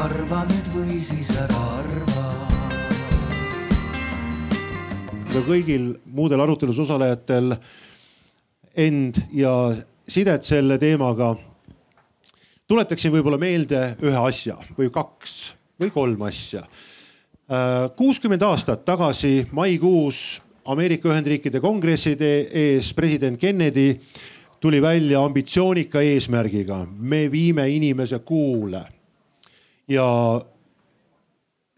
arva nüüd või siis ära arva. kõigil muudel arutelus osalejatel end ja sidet selle teemaga. tuletaksin võib-olla meelde ühe asja või kaks või kolm asja. kuuskümmend aastat tagasi maikuus Ameerika Ühendriikide kongresside ees president Kennedy tuli välja ambitsioonika eesmärgiga, me viime inimese kuule. Ja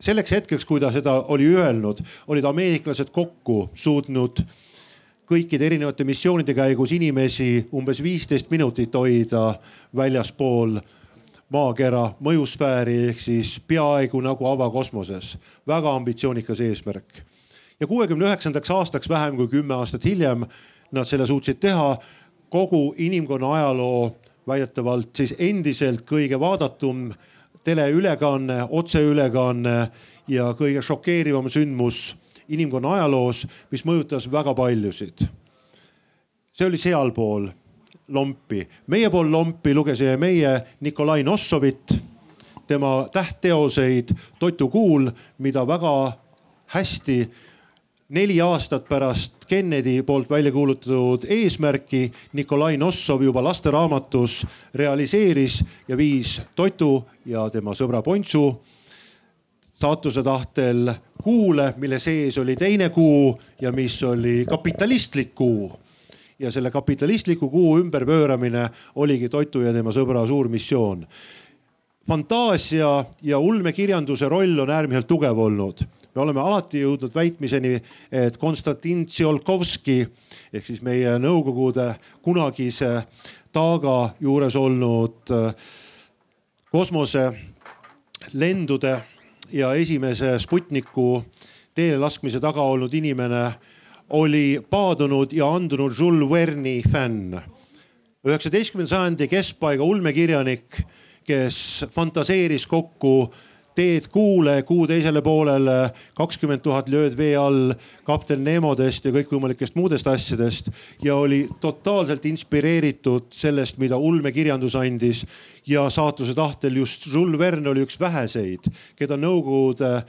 selleks hetkeks, kui ta seda oli öelnud, olid ameeriklased kokku suutnud kõikide erinevate missioonide käigus inimesi umbes viisteist minutit hoida väljaspool maakera mõjusfääri ehk siis peaaegu nagu avakosmoses. väga ambitsioonikas eesmärk. ja kuuekümne üheksandaks aastaks, vähem kui kümme aastat hiljem, nad selle suutsid teha kogu inimkonna ajaloo väidetavalt siis endiselt kõige vaadatum teleülekanne, otseülekanne ja kõige šokeerivam sündmus inimkonna ajaloos, mis mõjutas väga paljusid. see oli sealpool lompi, meie pool lompi lugesime meie Nikolai Nossovit, tema tähtteoseid Totu kuul, mida väga hästi neli aastat pärast Kennedy poolt välja kuulutatud eesmärki Nikolai Nossov juba lasteraamatus realiseeris ja viis Totu ja tema sõbra Pontsu saatuse tahtel kuule, mille sees oli teine kuu ja mis oli kapitalistlik kuu. ja selle kapitalistliku kuu ümberpööramine oligi Totu ja tema sõbra suur missioon. Fantaasia ja ulmekirjanduse roll on äärmiselt tugev olnud me oleme alati jõudnud väitmiseni, et Konstantin Tsiolkovski ehk siis meie Nõukogude kunagise taaga juures olnud äh, kosmoselendude ja esimese Sputniku teele laskmise taga olnud inimene oli paadunud ja andunud Jules Verne'i fänn. üheksateistkümnenda sajandi keskpaiga ulmekirjanik, kes fantaseeris kokku teed kuule, kuu teisele poolele, kakskümmend tuhat lööd vee all kapten Nemodest ja kõikvõimalikest muudest asjadest ja oli totaalselt inspireeritud sellest, mida ulmekirjandus andis. ja saatuse tahtel just Jules Verne oli üks väheseid, keda Nõukogude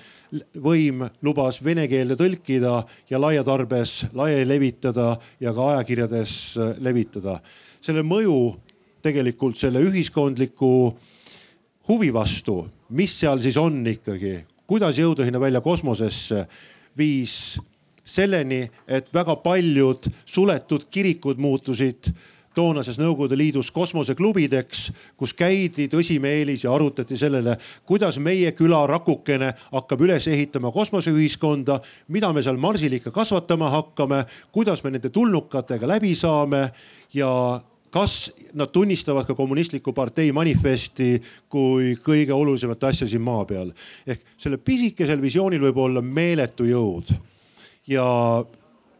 võim lubas vene keelde tõlkida ja laiatarbes laiali levitada ja ka ajakirjades levitada. selle mõju tegelikult selle ühiskondliku huvi vastu mis seal siis on ikkagi, kuidas jõuda sinna välja kosmosesse, viis selleni, et väga paljud suletud kirikud muutusid toonases Nõukogude Liidus kosmoseklubideks, kus käidi tõsimeelis ja arutati sellele, kuidas meie küla rakukene hakkab üles ehitama kosmoseühiskonda, mida me seal Marsil ikka kasvatama hakkame, kuidas me nende tulnukatega läbi saame ja kas nad tunnistavad ka kommunistliku partei manifesti kui kõige olulisemat asja siin maa peal. ehk sellel pisikesel visioonil võib olla meeletu jõud ja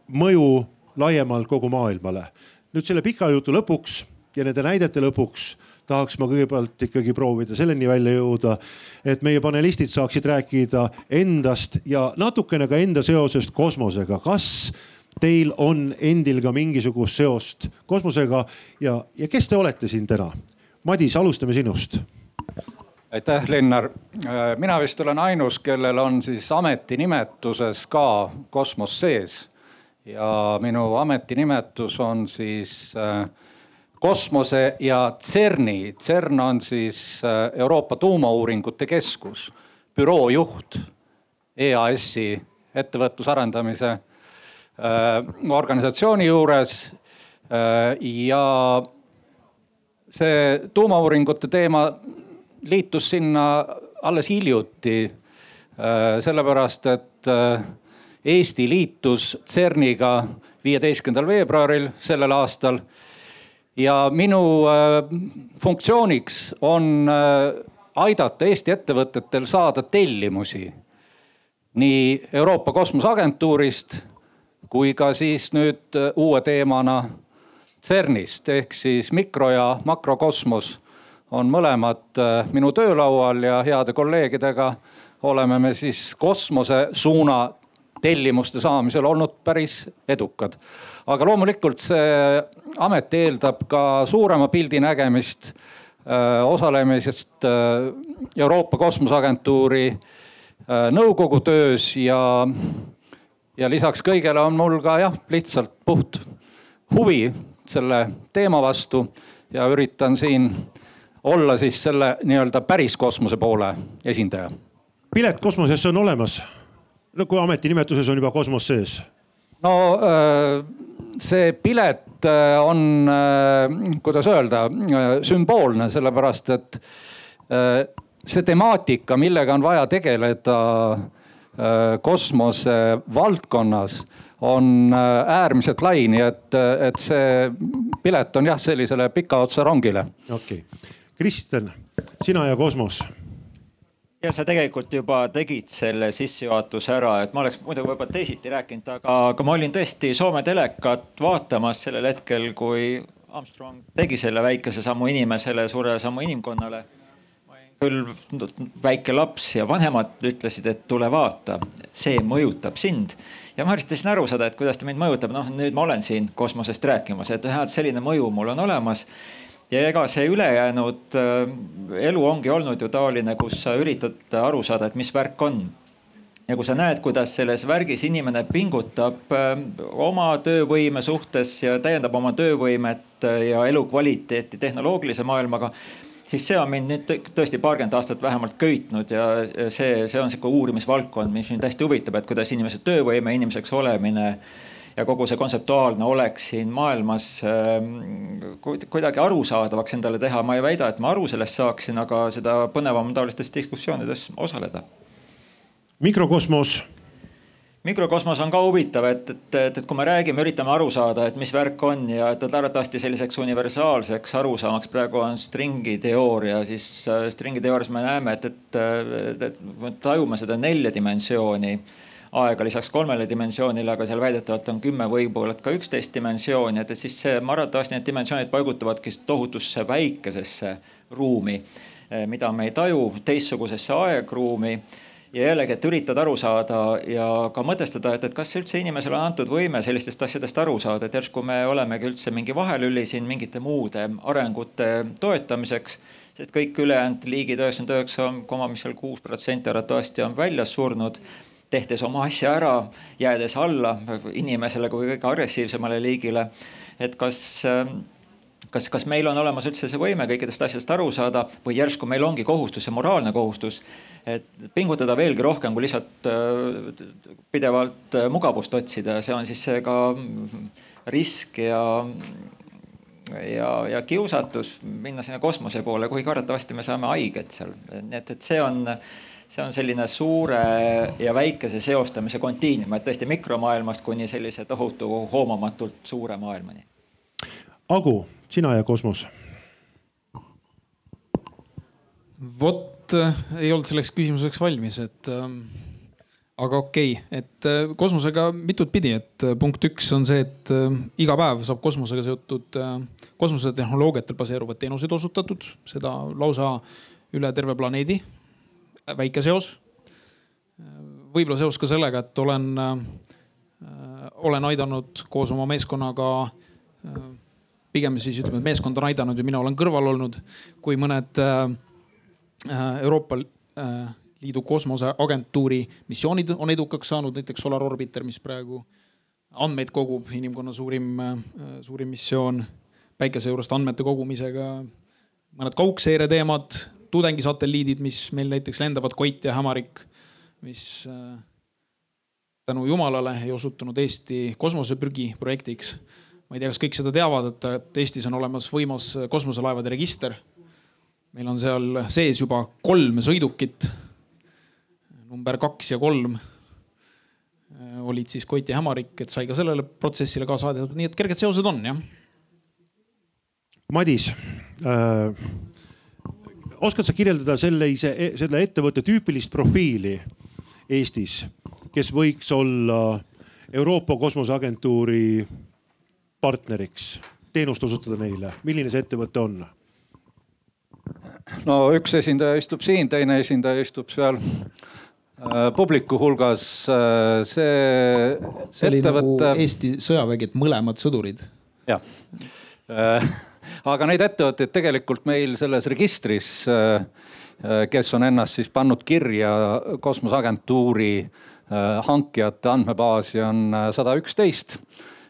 mõju laiemalt kogu maailmale. nüüd selle pika jutu lõpuks ja nende näidete lõpuks tahaks ma kõigepealt ikkagi proovida selleni välja jõuda, et meie panelistid saaksid rääkida endast ja natukene ka enda seosest kosmosega. kas teil on endil ka mingisugust seost kosmosega ja, ja kes te olete siin täna? Madis, alustame sinust. aitäh, Linnar. mina vist olen ainus, kellel on siis ametinimetuses ka kosmos sees. ja minu ametinimetus on siis äh, kosmose ja CERN-i. CERN on siis äh, Euroopa Tuumauuringute Keskus, büroo juht EAS-i ettevõtluse arendamise Äh, organisatsiooni juures. Äh, ja see tuumauuringute teema liitus sinna alles hiljuti. Äh, sellepärast, et Eesti liitus CERN-iga viieteistkümnendal veebruaril sellel aastal. ja minu funktsiooniks on aidata Eesti ettevõtetel saada tellimusi nii Euroopa Kosmoseagentuurist kui ka siis nüüd äh, uue teemana CERN-ist ehk siis mikro ja makrokosmos on mõlemad äh, minu töölaual ja heade kolleegidega oleme me siis kosmose suuna tellimuste saamisel olnud päris edukad. aga loomulikult see amet eeldab ka suurema pildi nägemist. osalemisest Euroopa Kosmoseagentuuri nõukogu töös ja, ja lisaks kõigele on mul ka jah, lihtsalt puht huvi selle teema vastu ja üritan siin olla siis selle nii-öelda päris kosmose poole esindaja. pilet kosmosesse on olemas? no kui ametinimetuses on juba kosmos sees. no äh, see pilet äh, on, äh, kuidas öelda, sümboolne, sellepärast et see temaatika, millega on vaja tegeleda kosmose valdkonnas on äärmiselt lai, nii et, et see pilet on jah, sellisele pika otsa rongile. okei okay., Kristjan, sina ja kosmos ja sa tegelikult juba tegid selle sissejuhatuse ära, et ma oleks muidu võib-olla teisiti rääkinud, aga, aga ma olin tõesti Soome telekat vaatamas sellel hetkel, kui Armstrong tegi selle väikese sammu inimesele, suure sammu inimkonnale. Küll väike laps ja vanemad ütlesid, et tule vaata, see mõjutab sind. ja ma üritasin aru saada, et kuidas ta mind mõjutab, noh nüüd ma olen siin kosmosest rääkimas, et jah, et selline mõju mul on olemas ja ega see ülejäänud äh, elu ongi olnud ju taoline, kus sa üritad aru saada, et mis värk on. ja kui sa näed, kuidas selles värgis inimene pingutab äh, oma töövõime suhtes ja täiendab oma töövõimet äh, ja elukvaliteeti tehnoloogilise maailmaga siis see on mind nüüd tõesti paarkümmend aastat vähemalt köitnud ja see, see on sihuke uurimisvaldkond, mis mind hästi huvitab, et kuidas inimese töövõime, inimeseks olemine ja kogu see kontseptuaalne olek siin maailmas ähm, kuidagi arusaadavaks endale teha. ma ei väida, et ma aru sellest saaksin, aga seda põnevam on taolistes diskussioonides osaleda. mikrokosmos mikrokosmos on ka huvitav, et, et, et, et kui me räägime, üritame aru saada, et mis värk on ja et arvatavasti selliseks universaalseks arusaamaks praegu on stringi teooria, siis äh, stringi teoorias me näeme, et, et, et, et me tajume seda nelja dimensiooni aega lisaks kolmele dimensioonile, aga seal väidetavalt on kümme, võib-olla ka üksteist dimensiooni, et, et siis see arvatavasti need dimensioonid paigutuvadki tohutusse väikesesse ruumi, eh, mida me ei taju, teistsugusesse aegruumi ja jällegi, et üritad aru saada ja ka mõtestada, et, et kas üldse inimesele on antud võime sellistest asjadest aru saada, et järsku me olemegi üldse mingi vahelüli siin mingite muude arengute toetamiseks. sest kõik ülejäänud liigid, üheksakümmend üheksa koma, mis seal kuus protsenti arvatavasti on väljas surnud tehtes oma asja ära, jäädes alla inimesele kui kõige agressiivsemale liigile. et kas, kas, kas meil on olemas üldse see võime kõikidest asjadest aru saada või järsku meil ongi kohustus, see moraalne kohustus, et pingutada veelgi rohkem kui lihtsalt äh, pidevalt äh, mugavust otsida, see on siis see ka risk ja ja, ja kiusatus minna sinna kosmose poole, kuigi arvatavasti me saame haiget seal, nii et, et see on see on selline suure ja väikese seostamise kontiinum, et tõesti mikromaailmast kuni sellise tohutu hoomamatult suure maailmani. Agu, sina ja kosmos. vot ei olnud selleks küsimuseks valmis, et ähm, aga okei okay., et äh, kosmosega mitut pidi, et äh, punkt üks on see, et äh, iga päev saab kosmosega seotud äh, kosmosetehnoloogiatel baseeruvad teenused osutatud, seda lausa üle terve planeedi väike seos. võib-olla seos ka sellega, et olen, äh, olen aidanud koos oma meeskonnaga äh, pigem siis ütleme, et meeskond on aidanud ja mina olen kõrval olnud, kui mõned äh, Euroopa Liidu kosmoseagentuuri missioonid on edukaks saanud, näiteks Solar Orbiter, mis praegu andmeid kogub, inimkonna suurim, suurim missioon päikese juurest andmete kogumisega. mõned kaugseire teemad, tudengisatelliidid, mis meil näiteks lendavad, Koit ja Hämarik, mis äh, tänu jumalale ei osutunud Eesti kosmoseprügi projektiks. Ma ei tea, kas kõik seda teavad, et, Eestis on olemas võimas kosmoselaevade register. meil on seal sees juba kolm sõidukit. number kaks ja kolm äh, olid siis Koit ja Hämarik, et sai ka sellele protsessile kaasa aidatud, nii et kerged seosed on jah. Madis äh oskad sa kirjeldada sellise, selle ettevõtte tüüpilist profiili Eestis, kes võiks olla Euroopa Kosmoseagentuuri partneriks, teenust osutada neile, milline see ettevõte on? no üks esindaja istub siin, teine esindaja istub seal äh, publiku hulgas äh,. see, see oli ettevõtte... nagu Eesti sõjavägi, et mõlemad sõdurid. jah äh, aga neid ettevõtteid tegelikult meil selles registris, kes on ennast siis pannud kirja kosmoseagentuuri hankijate andmebaasi on sada üksteist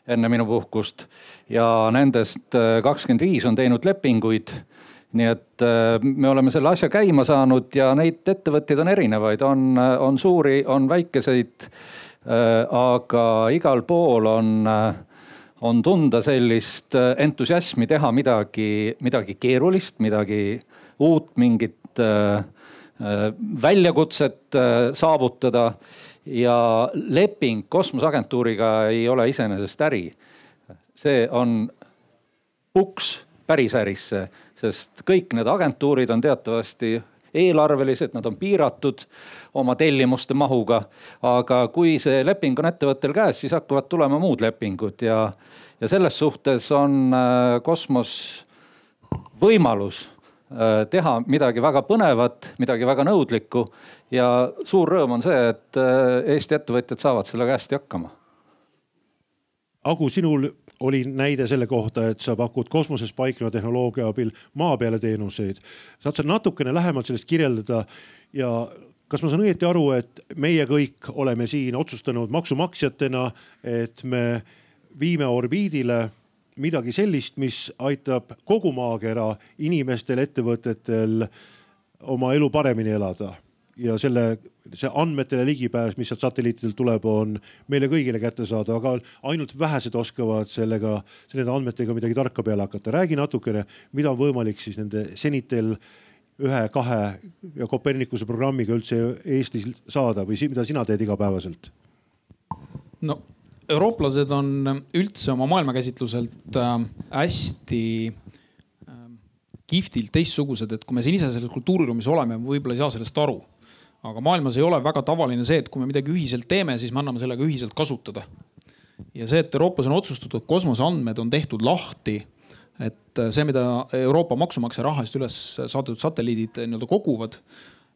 enne minu puhkust ja nendest kakskümmend viis on teinud lepinguid nii et äh, me oleme selle asja käima saanud ja neid ettevõtteid on erinevaid, on, on suuri, on väikeseid. Äh, aga igal pool on, äh, on tunda sellist entusiasmi teha midagi, midagi keerulist, midagi uut, mingit väljakutset saavutada. Ja leping kosmoseagentuuriga ei ole iseenesest äri. see on uks päris ärisse sest kõik need agentuurid on teatavasti eelarvelised, nad on piiratud oma tellimuste mahuga. aga kui see leping on ettevõttel käes, siis hakkavad tulema muud lepingud ja, ja selles suhtes on äh, kosmos võimalus teha midagi väga põnevat, midagi väga nõudlikku ja suur rõõm on see, et äh, Eesti ettevõtjad saavad sellega hästi hakkama. Agu, sinul oli näide selle kohta, et sa pakud kosmoses paikneva tehnoloogia abil maa peale teenuseid. saad sa natukene lähemalt sellest kirjeldada ja kas ma saan õieti aru, et meie kõik oleme siin otsustanud maksumaksjatena, et me viime orbiidile midagi sellist, mis aitab kogu maakera inimestel, ettevõtetel oma elu paremini elada ja selle, see andmetele ligipääs, mis sealt satelliitidelt tuleb, on meile kõigile kättesaadav, aga ainult vähesed oskavad sellega, nende andmetega midagi tarka peale hakata. räägi natukene, mida on võimalik siis nende senitel ühe, kahe ja Kopernikuse programmiga üldse Eestis saada või mida sina teed igapäevaselt? no eurooplased on üldse oma maailmakäsitluselt äh, hästi äh, kihvtilt teistsugused, et kui me siin ise selles kultuuriruumis oleme, võib-olla ei saa sellest aru aga maailmas ei ole väga tavaline see, et kui me midagi ühiselt teeme, siis me anname sellega ühiselt kasutada. ja see, et Euroopas on otsustatud, kosmoseandmed on tehtud lahti, et see, mida Euroopa maksumaksja raha eest üles saadetud satelliidid nii-öelda koguvad,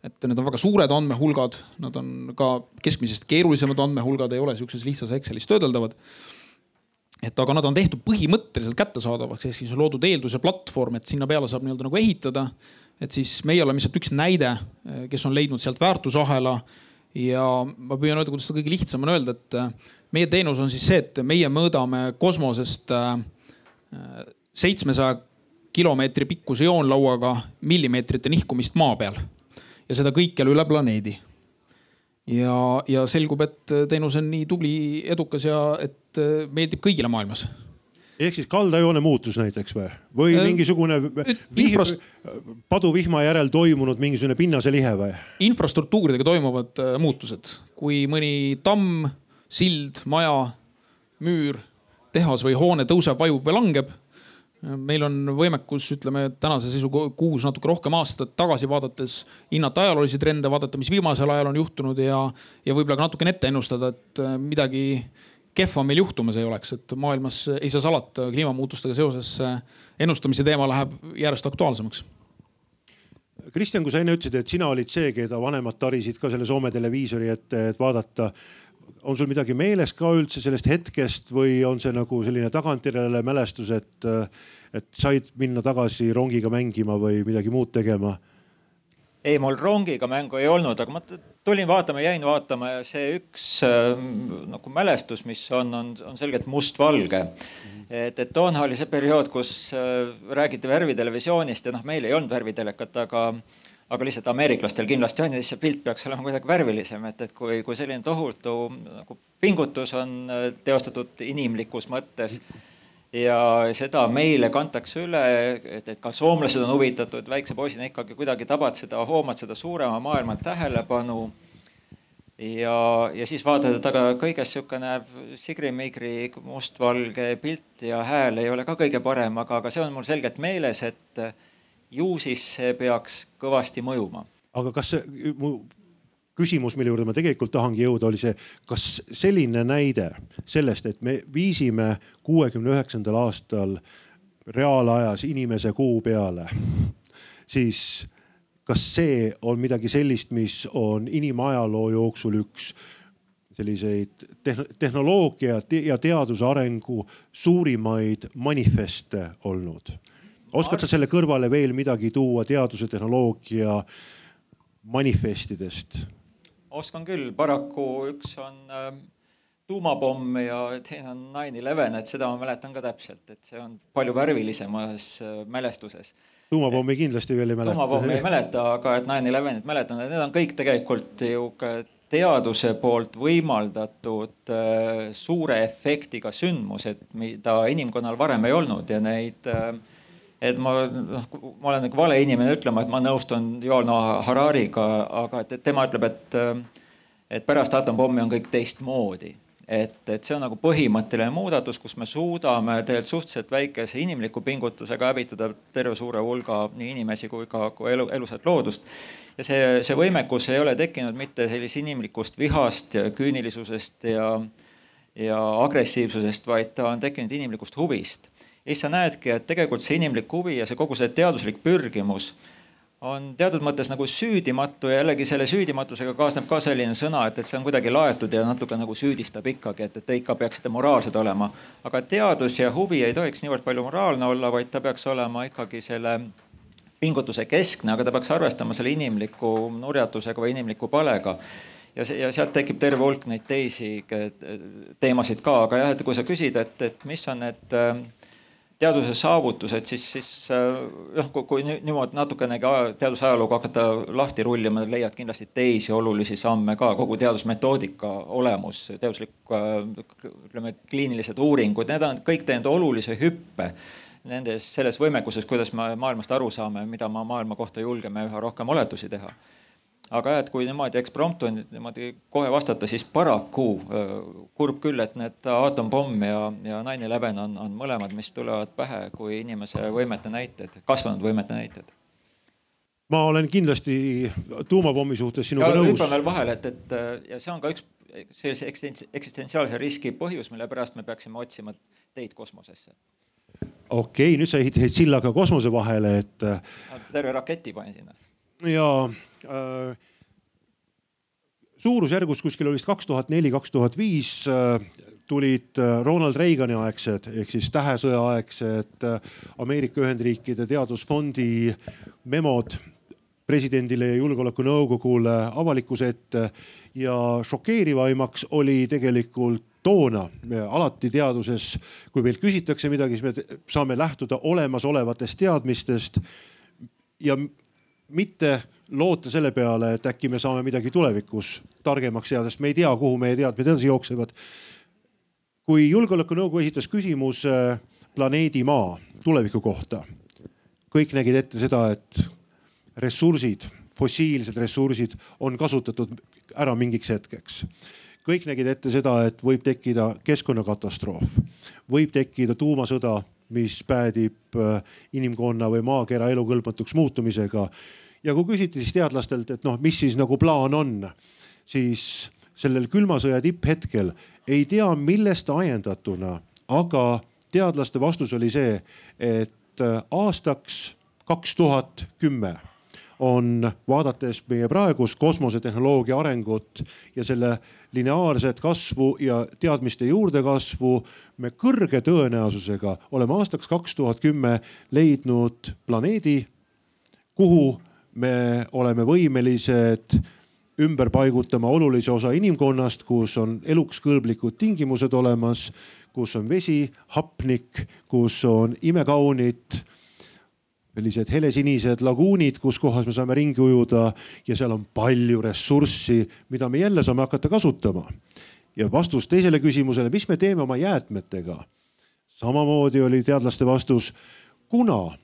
et need on väga suured andmehulgad, nad on ka keskmisest keerulisemad andmehulgad, ei ole sihukeses lihtsas Excelis töödeldavad. Et aga nad on tehtud põhimõtteliselt kättesaadavaks, ehk siis on loodud eeldus ja platvorm, et sinna peale saab nii-öelda nagu ehitada. Et siis meie oleme lihtsalt üks näide, kes on leidnud sealt väärtusahela. ja ma püüan öelda, kuidas seda kõige lihtsam on öelda, et äh, meie teenus on siis see, et meie mõõdame kosmosest äh, seitsmesaja kilomeetri pikkuse joonlauaga millimeetrite nihkumist maa peal ja seda kõikjal üle planeedi. ja, ja selgub, et teenus on nii tubli, edukas ja et äh, meeldib kõigile maailmas ehk siis kaldajoone muutus näiteks või, või äh, mingisugune Infrast... paduvihma järel toimunud mingisugune pinnaselihe või? infrastruktuuridega toimuvad äh, muutused, kui mõni tamm, sild, maja, müür, tehas või hoone tõuseb, vajub või langeb meil on võimekus, ütleme tänase seisuga kuus, natuke rohkem aastat tagasi vaadates hinnata ajaloolisi trende, vaadata, mis viimasel ajal on juhtunud ja, ja võib-olla ka natukene ette ennustada, et äh, midagi kehva meil juhtumas ei oleks, et maailmas ei saa salata, kliimamuutustega seoses ennustamise teema läheb järjest aktuaalsemaks. Kristjan, kui sa enne ütlesid, et sina olid see, keda vanemad tarisid ka selle Soome televiisori ette, et vaadata. On sul midagi meeles ka üldse sellest hetkest või on see nagu selline tagantjärele mälestus, et, et said minna tagasi rongiga mängima või midagi muud tegema? ei, mul rongiga mängu ei olnud, aga ma tulin vaatama, jäin vaatama ja see üks äh, nagu mälestus, mis on, on, on selgelt mustvalge. et, et toona oli see periood, kus äh, räägiti värvitelevisioonist ja noh, meil ei olnud värvitelekat, aga, aga lihtsalt ameeriklastel kindlasti on ja siis see pilt peaks olema kuidagi värvilisem, et, et kui, kui selline tohutu nagu pingutus on äh, teostatud inimlikus mõttes ja seda meile kantakse üle, et, et ka soomlased on huvitatud, väikse poisina ikkagi kuidagi tabad seda, hoomad seda suurema maailma tähelepanu. ja, ja siis vaatad, et aga kõigest sihukene sigrimigri mustvalge pilt ja hääl ei ole ka kõige parem, aga, aga see on mul selgelt meeles, et ju siis see peaks kõvasti mõjuma. aga kas see, mu küsimus, mille juurde ma tegelikult tahangi jõuda, oli see, kas selline näide sellest, et me viisime kuuekümne üheksandal aastal reaalajas inimese kuu peale, siis kas see on midagi sellist, mis on inimajaloo jooksul üks selliseid tehnoloogia ja teaduse arengu suurimaid manifeste olnud? Oskad sa selle kõrvale veel midagi tuua teaduse, tehnoloogia manifestidest? oskan küll, paraku üks on äh, tuumapomm ja teine on nine eleven, et seda ma mäletan ka täpselt, et see on palju värvilisemas äh, mälestuses. tuumapommi kindlasti veel ei mäleta. tuumapommi ei mäleta, aga et nine elevenit mäletan, et need on kõik tegelikult ju teaduse poolt võimaldatud äh, suure efektiga sündmused, mida inimkonnal varem ei olnud ja neid äh, et ma, noh, ma olen nagu vale inimene ütlema, et ma nõustun Yuval Noah Harariga, aga et, et tema ütleb, et, et pärast atompommi on kõik teistmoodi et, et see on nagu põhimõtteline muudatus, kus me suudame tegelikult suhteliselt väikese inimliku pingutusega hävitada terve suure hulga nii inimesi kui ka kui elu, elusat loodust. ja see, see võimekus ei ole tekkinud mitte sellisest inimlikust vihast, küünilisusest ja, ja agressiivsusest, vaid ta on tekkinud inimlikust huvist. Siis sa näedki, et tegelikult see inimlik huvi ja see kogu see teaduslik pürgimus on teatud mõttes nagu süüdimatu ja jällegi selle süüdimatusega kaasneb ka selline sõna, et, et see on kuidagi laetud ja natuke nagu süüdistab ikkagi, et, et te ikka peaksite moraalsed olema. aga teadus ja huvi ei tohiks niivõrd palju moraalne olla, vaid ta peaks olema ikkagi selle pingutuse keskne, aga ta peaks arvestama selle inimliku nurjatusega või inimliku palega ja ja sealt tekib terve hulk neid teisi teemasid ka, aga jah, et kui sa küsid, et, et mis on need teaduse saavutused, siis, siis noh, kui niimoodi natukenegi teaduse ajalugu hakata lahti rullima, leiad kindlasti teisi olulisi samme ka, kogu teadusmetoodika olemus, teaduslik, ütleme, kliinilised uuringud, need on kõik teinud olulise hüppe nendes, selles võimekuses, kuidas me maailmast aru saame, mida me maailma kohta julgeme üha rohkem oletusi teha aga jah, et kui niimoodi ekspromtu niimoodi kohe vastata, siis paraku kurb küll, et need aatompomm ja, ja nine eleven on, on mõlemad, mis tulevad pähe kui inimese võimete näited, kasvanud võimete näited ma olen kindlasti tuumapommi suhtes sinuga ja, nõus. hüppan veel vahele, et, et ja see on ka üks sellise eksistentsiaalse riski põhjus, mille pärast me peaksime otsima teid kosmosesse. okei okay,, nüüd sa ehitasid silla ka kosmose vahele, et. terve raketi panin sinna. Ja äh, suurusjärgus kuskil oli vist kaks tuhat neli, kaks tuhat viis äh, tulid äh, Ronald Reagani aegsed ehk siis tähesõja aegsed äh, Ameerika Ühendriikide teadusfondi memod presidendile ja julgeolekunõukogule avalikkuse ette. Ja šokeerivaimaks oli tegelikult toona alati teaduses, kui meilt küsitakse midagi, siis me saame lähtuda olemasolevatest teadmistest. Ja mitte loota selle peale, et äkki me saame midagi tulevikus targemaks teada, sest me ei tea, kuhu meie teadmised edasi jooksevad. kui julgeolekunõukogu esitas küsimuse planeedi Maa tuleviku kohta, kõik nägid ette seda, et ressursid, fossiilsed ressursid on kasutatud ära mingiks hetkeks kõik nägid ette seda, et võib tekkida keskkonnakatastroof, võib tekkida tuumasõda mis päädib äh, inimkonna või maakera elukõlbmatuks muutumisega. ja kui küsiti siis teadlastelt, et noh, mis siis nagu plaan on, siis sellel külma sõja tipphetkel ei tea, millest ajendatuna, aga teadlaste vastus oli see, et äh, aastaks kaks tuhat kümme on vaadates meie praegust kosmosetehnoloogia arengut ja selle lineaarset kasvu ja teadmiste juurdekasvu. Me kõrge tõenäosusega oleme aastaks kaks tuhat kümme leidnud planeedi, kuhu me oleme võimelised ümber paigutama olulise osa inimkonnast, kus on eluks kõlblikud tingimused olemas, kus on vesi, hapnik, kus on imekaunid sellised helesinised laguunid, kus kohas me saame ringi ujuda ja seal on palju ressurssi, mida me jälle saame hakata kasutama. ja vastus teisele küsimusele, mis me teeme oma jäätmetega? samamoodi oli teadlaste vastus, kuna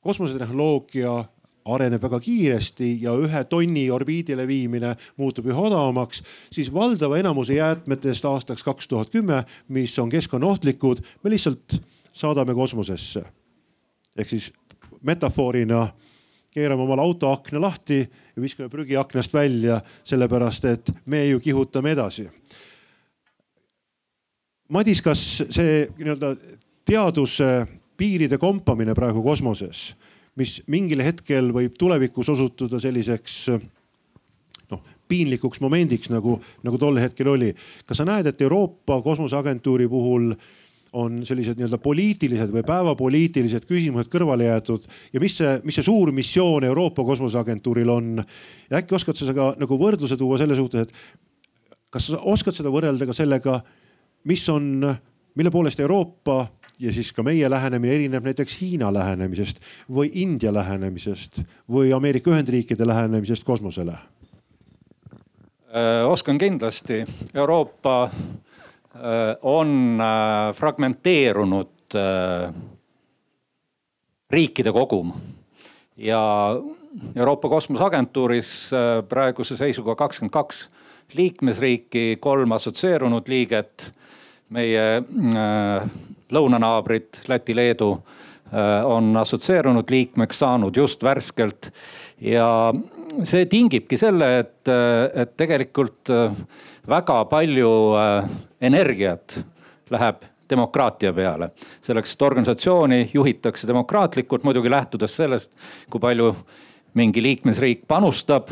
kosmosetehnoloogia areneb väga kiiresti ja ühe tonni orbiidile viimine muutub üha odavamaks, siis valdava enamuse jäätmetest aastaks kaks tuhat kümme, mis on keskkonnaohtlikud, me lihtsalt saadame kosmosesse. ehk siis metafoorina keerame omal auto akna lahti ja viskame prügi aknast välja, sellepärast et me ju kihutame edasi. Madis, kas see nii-öelda teaduse piiride kompamine praegu kosmoses, mis mingil hetkel võib tulevikus osutuda selliseks noh, piinlikuks momendiks nagu, nagu tol hetkel oli. kas sa näed, et Euroopa Kosmoseagentuuri puhul on sellised nii-öelda poliitilised või päevapoliitilised küsimused kõrvale jäetud ja mis see, mis see suur missioon Euroopa Kosmoseagentuuril on? ja äkki oskad sa ka nagu võrdluse tuua selle suhtes, et kas sa oskad seda võrrelda ka sellega, mis on, mille poolest Euroopa ja siis ka meie lähenemine erineb näiteks Hiina lähenemisest või India lähenemisest või Ameerika Ühendriikide lähenemisest kosmosele? Äh, oskan kindlasti, Euroopa on äh, fragmenteerunud riikide kogum ja Euroopa Kosmoseagentuuris praeguse seisuga kakskümmend kaks liikmesriiki, kolm assotsieerunud liiget. meie lõunanaabrid Läti, Leedu on assotsieerunud liikmeks saanud just värskelt ja see tingibki selle, et, et tegelikult äh, väga palju äh, energiat läheb demokraatia peale. selleks, et organisatsiooni juhitakse demokraatlikult, muidugi lähtudes sellest, kui palju mingi liikmesriik panustab.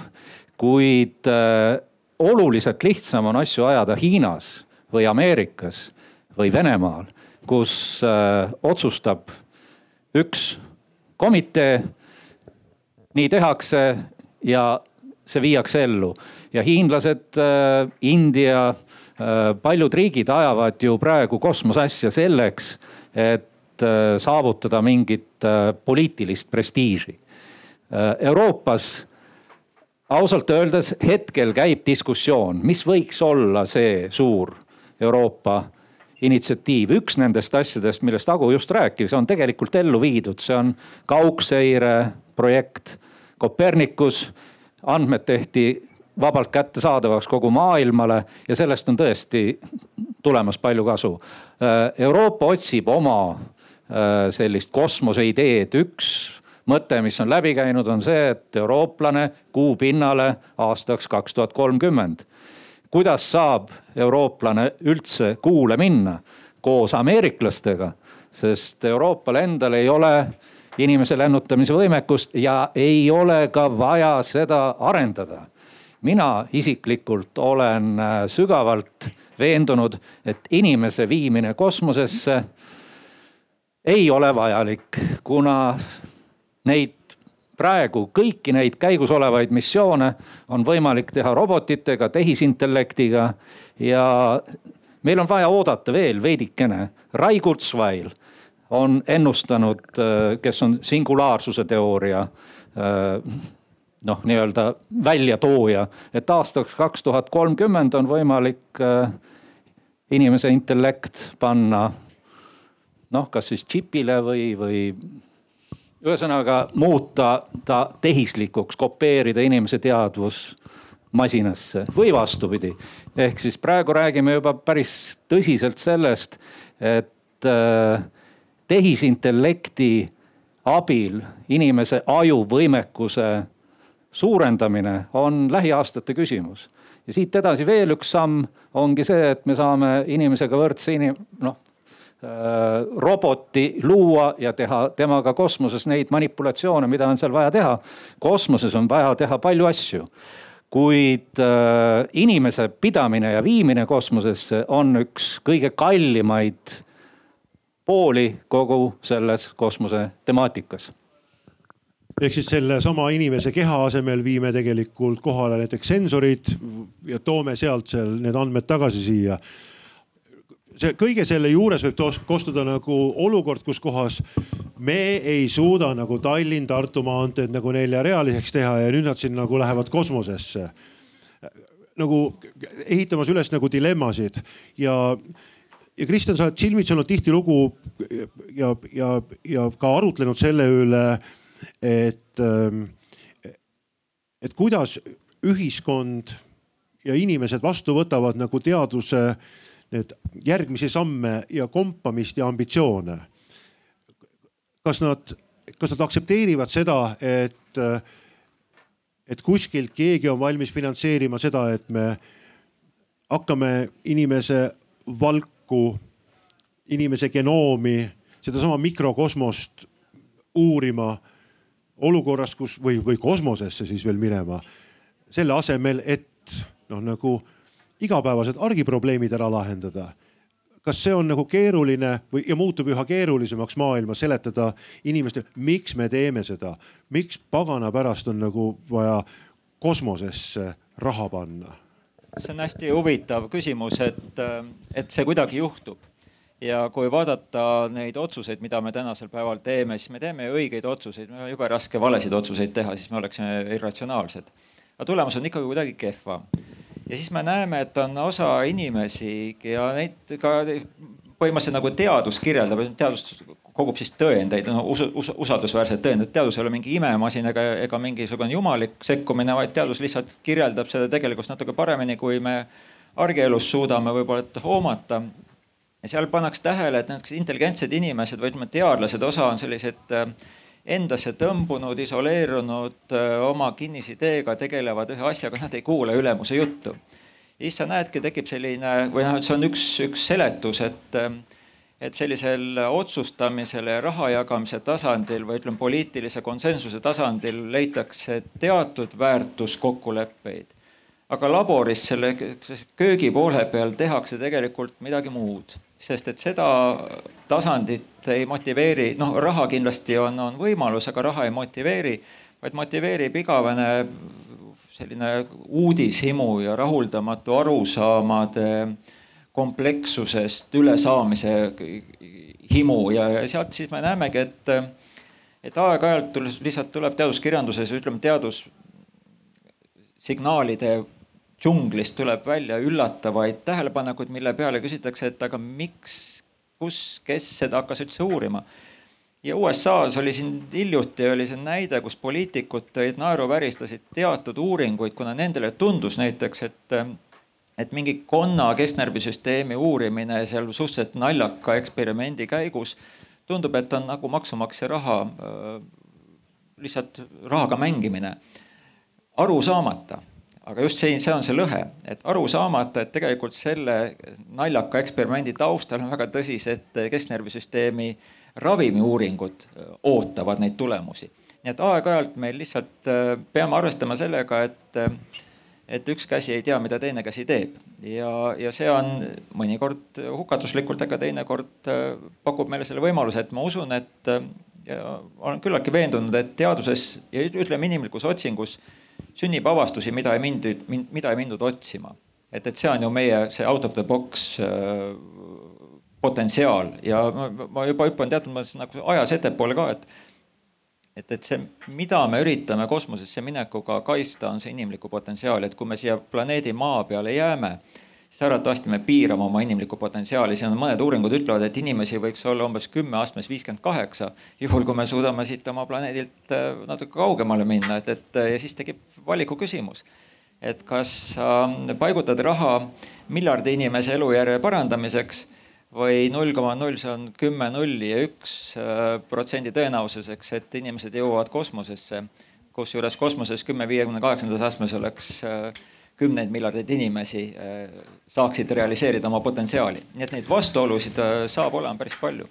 kuid äh, oluliselt lihtsam on asju ajada Hiinas või Ameerikas või Venemaal, kus otsustab üks komitee. Nii tehakse ja see viiakse ellu ja hiinlased, äh, India, äh, paljud riigid ajavad ju praegu kosmoseasja selleks, et äh, saavutada mingit poliitilist prestiiži. Euroopas ausalt öeldes hetkel käib diskussioon, mis võiks olla see suur Euroopa initsiatiiv. üks nendest asjadest, millest Agu just rääkis, on tegelikult ellu viidud, see on kaugseire projekt Copernicus, andmed tehti vabalt kättesaadavaks kogu maailmale ja sellest on tõesti tulemas palju kasu. Äh, Euroopa otsib oma äh, sellist kosmoseideed, üks mõte, mis on läbi käinud, on see, et eurooplane kuu pinnale aastaks kaks tuhat kolmkümmend. kuidas saab eurooplane üldse kuule minna koos ameeriklastega, sest Euroopal endal ei ole inimese lennutamise võimekust ja ei ole ka vaja seda arendada. mina isiklikult olen äh, sügavalt veendunud, et inimese viimine kosmosesse ei ole vajalik, kuna neid praegu kõiki neid käigus olevaid missioone on võimalik teha robotitega, tehisintellektiga ja meil on vaja oodata veel veidikene. Rai Kurzweil on ennustanud, äh, kes on singulaarsuse teooria äh, noh, nii-öelda väljatooja, et aastaks kaks tuhat kolmkümmend on võimalik äh, inimese intellekt panna noh, kas siis džipile või, või ühesõnaga muuta ta tehislikuks, kopeerida inimese teadvus masinasse või vastupidi. ehk siis praegu räägime juba päris tõsiselt sellest, et äh, tehisintellekti abil inimese ajuvõimekuse suurendamine on lähiaastate küsimus. ja siit edasi veel üks samm ongi see, et me saame inimesega võrdse inim-, noh äh, roboti luua ja teha temaga kosmoses neid manipulatsioone, mida on seal vaja teha. kosmoses on vaja teha palju asju, kuid äh, inimese pidamine ja viimine kosmosesse on üks kõige kallimaid pooli kogu selles kosmose temaatikas ehk siis sellesama inimese keha asemel viime tegelikult kohale näiteks sensorid ja toome sealt seal need andmed tagasi siia. see kõige selle juures võib kostuda nagu olukord, kus kohas me ei suuda nagu Tallinn-Tartu maanteed nagu neljarealiseks teha ja nüüd nad siin nagu lähevad kosmosesse. nagu ehitamas üles nagu dilemmasid ja ja Kristjan, sa oled silmitsi olnud tihtilugu ja, ja, ja ka arutlenud selle üle, et, et kuidas ühiskond ja inimesed vastu võtavad nagu teaduse need järgmisi samme ja kompamist ja ambitsioone. kas nad, kas nad aktsepteerivad seda, et, et kuskilt keegi on valmis finantseerima seda, et me hakkame inimese valk kokku inimese genoomi, sedasama mikrokosmost uurima olukorras, kus või, või kosmosesse siis veel minema. selle asemel, et noh, nagu igapäevased argiprobleemid ära lahendada. kas see on nagu keeruline või ja muutub üha keerulisemaks maailma seletada inimestele, miks me teeme seda, miks pagana pärast on nagu vaja kosmosesse raha panna? See on hästi huvitav küsimus, et, et see kuidagi juhtub ja kui vaadata neid otsuseid, mida me tänasel päeval teeme, siis me teeme õigeid otsuseid, meil on jube raske valesid otsuseid teha, siis me oleksime irratsionaalsed. aga tulemus on ikkagi kuidagi kehva ja siis me näeme, et on osa inimesi ja neid ka põhimõtteliselt nagu teadus kirjeldab, teadus kogub siis tõendeid, no us, us, usaldusväärseid tõendeid. teadus ei ole mingi imemasin ega, ega mingisugune jumalik sekkumine, vaid teadus lihtsalt kirjeldab seda tegelikkust natuke paremini, kui me argielus suudame võib-olla hoomata. ja seal pannakse tähele, et näiteks intelligentsed inimesed või ütleme, teadlased, osa on sellised äh, endasse tõmbunud, isoleerunud oma kinnisideega, tegelevad ühe asjaga, nad ei kuula ülemuse juttu. siis sa näedki, tekib selline või noh, see on üks, üks seletus, et, et sellisel otsustamisel ja raha jagamise tasandil või ütleme, poliitilise konsensuse tasandil leitakse teatud väärtuskokkuleppeid. aga laboris selle köögi poole peal tehakse tegelikult midagi muud sest et seda tasandit ei motiveeri, noh, raha kindlasti on, on võimalus, aga raha ei motiveeri, vaid motiveerib igavene selline uudishimu ja rahuldamatu arusaamade komplekssusest ülesaamise himu ja, ja sealt siis me näemegi, et, et aeg-ajalt lihtsalt tuleb teaduskirjanduses, ütleme teadus signaalide džunglist tuleb välja üllatavaid tähelepanekuid, mille peale küsitakse, et aga miks, kus, kes seda hakkas üldse uurima. ja USA-s oli siin hiljuti oli see näide, kus poliitikud tõid naeruväristasid teatud uuringuid, kuna nendele tundus näiteks, et et mingi konna kesknärvisüsteemi uurimine seal suhteliselt naljaka eksperimendi käigus tundub, et on nagu maksumaksja raha, lihtsalt rahaga mängimine, aru saamata aga just see, see on see lõhe, et aru saamata, et tegelikult selle naljaka eksperimendi taustal on väga tõsised kesknärvisüsteemi ravimiuuringud ootavad neid tulemusi. nii et aeg-ajalt meil lihtsalt peame arvestama sellega, et, et üks käsi ei tea, mida teine käsi teeb ja, ja see on mõnikord hukatuslikult, aga teinekord pakub meile selle võimaluse, et ma usun, et ja olen küllaltki veendunud, et teaduses ja ütleme inimlikus otsingus sünnib avastusi, mida ei mindud, mida ei mindud otsima. et, et see on ju meie see out of the box äh, potentsiaal ja ma, ma juba hüppan teatud mõttes nagu ajas ettepoole ka, et et, et see, mida me üritame kosmosesse minekuga kaitsta, on see inimliku potentsiaal, et kui me siia planeedi Maa peale jääme siis arvatavasti me piirame oma inimlikku potentsiaali, siin on mõned uuringud ütlevad, et inimesi võiks olla umbes kümme astmes viiskümmend kaheksa. juhul, kui me suudame siit oma planeedilt äh, natuke kaugemale minna, et, et äh, ja siis tekib valiku küsimus. et kas sa paigutad raha miljardi inimese elujärje parandamiseks või null koma null, see on kümme nulli ja üks äh, protsendi tõenäosuseks, et inimesed jõuavad kosmosesse. kusjuures kosmoses kümme viiekümne kaheksandas astmes oleks kümneid miljardeid inimesi äh, saaksid realiseerida oma potentsiaali. nii et neid vastuolusid äh, saab olema päris palju.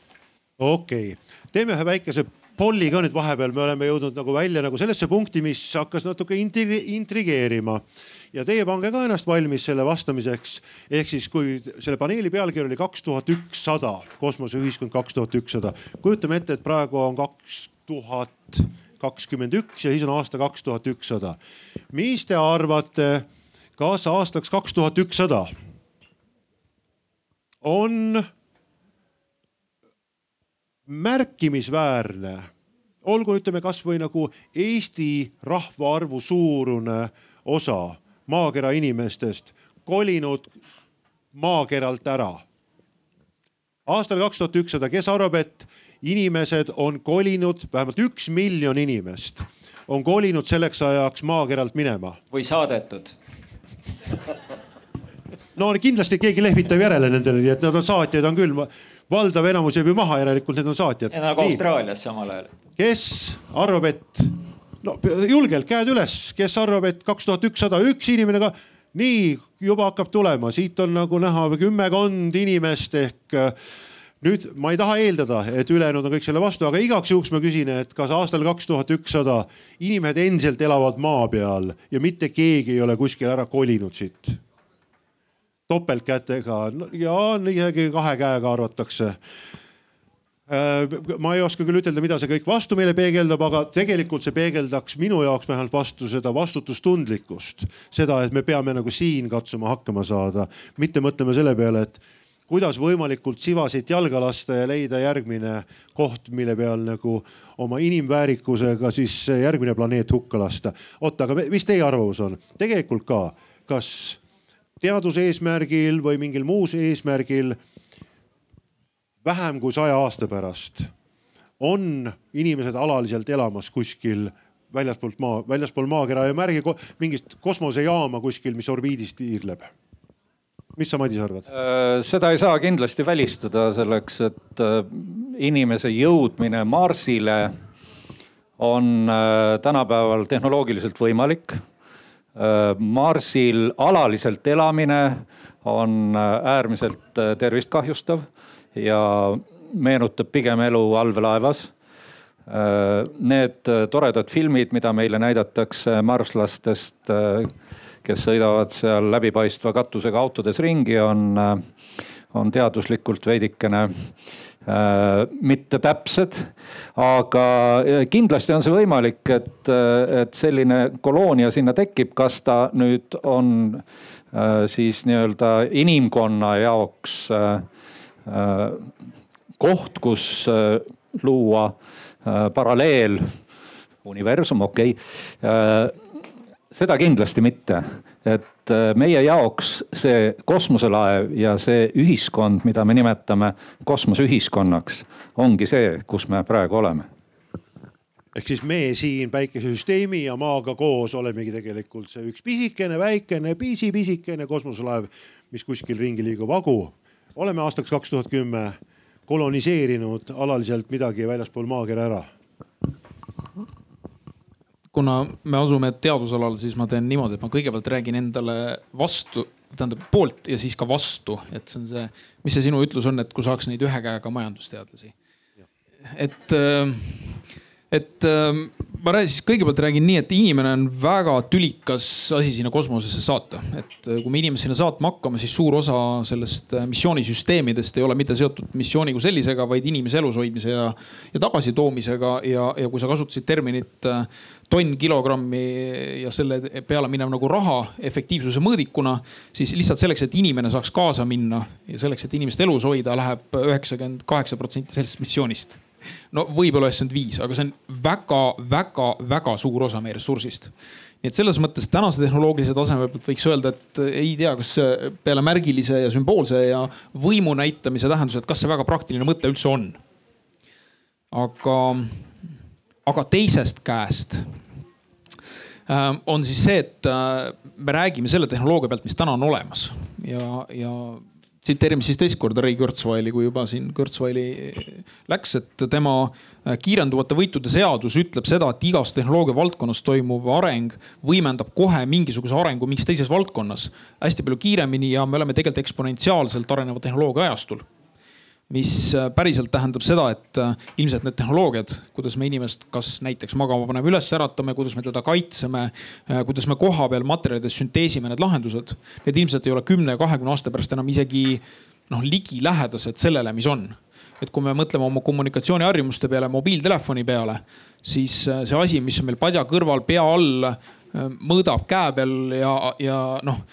okei okay., teeme ühe väikese polli ka nüüd vahepeal, me oleme jõudnud nagu välja nagu sellesse punkti, mis hakkas natuke intrigeerima. Ja teie pange ka ennast valmis selle vastamiseks. ehk siis, kui selle paneeli pealkiri oli kaks tuhat ükssada, kosmoseühiskond kaks tuhat ükssada. kujutame ette, et praegu on kaks tuhat kakskümmend üks ja siis on aasta kaks tuhat ükssada. mis te arvate kas aastaks kaks tuhat ükssada on märkimisväärne, olgu ütleme kasvõi nagu Eesti rahvaarvu suurune osa maakera inimestest kolinud maakeralt ära. aastal kaks tuhat ükssada, kes arvab, et inimesed on kolinud, vähemalt üks miljon inimest on kolinud selleks ajaks maakeralt minema? või saadetud no kindlasti keegi lehvitab järele nendele, nii et nad on saatjad on küll. valdav enamus jääb ju maha, järelikult need on saatjad. nagu Austraalias samal ajal. kes arvab, et no julgelt käed üles, kes arvab, et kaks tuhat ükssada üks inimene ka nii juba hakkab tulema, siit on nagu näha kümmekond inimest ehk nüüd ma ei taha eeldada, et ülejäänud on kõik selle vastu, aga igaks juhuks ma küsin, et kas aastal kaks tuhat ükssada inimesed endiselt elavad maa peal ja mitte keegi ei ole kuskile ära kolinud siit? topeltkätega ja isegi kahe käega arvatakse. Äh, ma ei oska küll ütelda, mida see kõik vastu meile peegeldab, aga tegelikult see peegeldaks minu jaoks vähemalt vastu seda vastutustundlikkust. seda, et me peame nagu siin katsuma hakkama saada, mitte mõtlema selle peale, et kuidas võimalikult sivasid jalga lasta ja leida järgmine koht, mille peal nagu oma inimväärikusega siis järgmine planeet hukka lasta. oota, aga mis teie arvamus on? tegelikult ka, kas teaduse eesmärgil või mingil muus eesmärgil vähem kui saja aasta pärast on inimesed alaliselt elamas kuskil väljaspoolt maa, väljaspool maakera ja märgi mingist kosmosejaama kuskil, mis orbiidis tiirleb. mis sa, Madis, arvad? Äh, seda ei saa kindlasti välistada selleks, et äh, inimese jõudmine Marsile on äh, tänapäeval tehnoloogiliselt võimalik. Marsil alaliselt elamine on äärmiselt tervist kahjustav ja meenutab pigem elu allveelaevas. Need toredad filmid, mida meile näidatakse marslastest, kes sõidavad seal läbipaistva katusega autodes ringi, on, on teaduslikult veidikene äh, mitte täpsed. aga kindlasti on see võimalik, et, et selline koloonia sinna tekib, kas ta nüüd on äh, siis nii-öelda inimkonna jaoks äh, Äh, koht, kus äh, luua äh, paralleel, universum, okei. Okay.. seda kindlasti mitte, et meie jaoks see kosmoselaev ja see ühiskond, mida me nimetame kosmoseühiskonnaks, ongi see, kus me praegu oleme. Ehk siis me siin päikesesüsteemi ja maaga koos olemegi tegelikult see üks pisikene, väikene, pisi-pisikene kosmoselaev, mis kuskil ringi liigub agu oleme aastaks kaks tuhat kümme koloniseerinud alaliselt midagi väljaspool maakera ära? kuna me asume teadusalal, siis ma teen niimoodi, et ma kõigepealt räägin endale vastu, tähendab poolt ja siis ka vastu, et see on see, mis see sinu ütlus on, et kui saaks neid ühe käega majandusteadlasi. et äh, et ähm, ma räägin siis kõigepealt räägin nii, et inimene on väga tülikas asi sinna kosmosesse saata. et äh, kui me inimest sinna saatma hakkame, siis suur osa sellest äh, missioonisüsteemidest ei ole mitte seotud missiooni kui sellisega, vaid inimese elus hoidmise ja, ja tagasitoomisega ja, ja kui sa kasutasid terminit äh, tonn kilogrammi ja selle peale minev nagu raha efektiivsuse mõõdikuna, siis lihtsalt selleks, et inimene saaks kaasa minna ja selleks, et inimest elus hoida, läheb üheksakümmend kaheksa protsenti sellest missioonist no võib-olla üheksakümmend viis, aga see on väga-väga-väga suur osa meie ressursist. nii et selles mõttes tänase tehnoloogilise taseme pealt võiks öelda, et ei tea, kas peale märgilise ja sümboolse ja võimu näitamise tähenduse, et kas see väga praktiline mõte üldse on. aga, aga teisest käest äh, on siis see, et äh, me räägime selle tehnoloogia pealt, mis täna on olemas ja, ja tsiteerime siis teist korda Ray Kurzweili, kui juba siin Kurzweili läks, et tema äh, kiirenduvate võitude seadus ütleb seda, et igas tehnoloogia valdkonnas toimuv areng võimendab kohe mingisuguse arengu mingis teises valdkonnas hästi palju kiiremini ja me oleme tegelikult eksponentsiaalselt areneva tehnoloogia ajastul mis äh, päriselt tähendab seda, et äh, ilmselt need tehnoloogiad, kuidas me inimest kas näiteks magama paneme, üles äratame, kuidas me teda kaitseme, äh, kuidas me kohapeal materjalides sünteesime need lahendused. Need ilmselt ei ole kümne ja kahekümne aasta pärast enam isegi noh, ligilähedased sellele, mis on. et kui me mõtleme oma kommunikatsiooniharjumuste peale, mobiiltelefoni peale, siis see asi, mis on meil padja kõrval, pea all, mõõdab käe peal ja, ja noh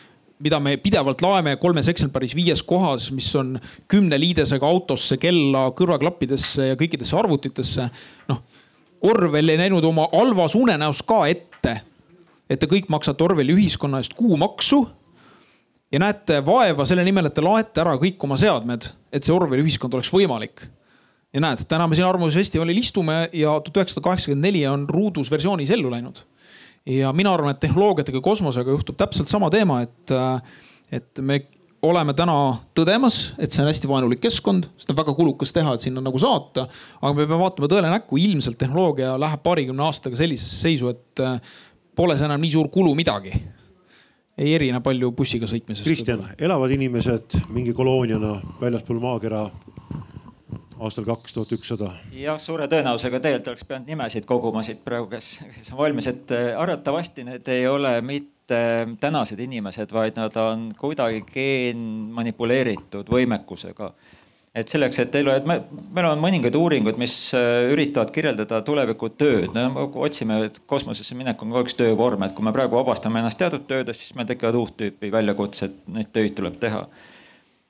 mida me pidevalt laeme kolmes eksemplaris viies kohas, mis on kümne liidesega autosse, kella, kõrvaklappidesse ja kõikidesse arvutitesse. noh, Orwell ei näinud oma halvas unenäos ka ette, et te kõik maksate Orwelli ühiskonna eest kuumaksu. ja näete vaeva selle nimel, et te laete ära kõik oma seadmed, et see Orwelli ühiskond oleks võimalik ja näed, täna me siin Arvamusfestivalil istume ja tuhat üheksasada kaheksakümmend neli on ruudus versioonis ellu läinud ja mina arvan, et tehnoloogiatega, kosmosega juhtub täpselt sama teema, et, äh, et me oleme täna tõdemas, et see on hästi vaenulik keskkond, seda on väga kulukas teha, et sinna nagu saata. aga me peame vaatama tõele näkku, ilmselt tehnoloogia läheb paarikümne aastaga sellisesse seisu, et äh, pole see enam nii suur kulu midagi. ei erine palju bussiga sõitmisest. Kristjan, elavad inimesed mingi kolooniana väljaspool maakera aastal kaks tuhat ükssada? jah, suure tõenäosusega tegelikult oleks pidanud nimesid koguma siit praegu, kes, kes on valmis, et äh, arvatavasti need ei ole mitte tänased inimesed, vaid nad on kuidagi geenmanipuleeritud võimekusega et selleks, et elu, et me, meil on mõningaid uuringuid, mis äh, üritavad kirjeldada tulevikutööd, me otsime, kosmosesse minek on kogu aeg töövorm, et kui me praegu vabastame ennast teatud töödest, siis meil tekivad uut tüüpi väljakutsed, neid töid tuleb teha.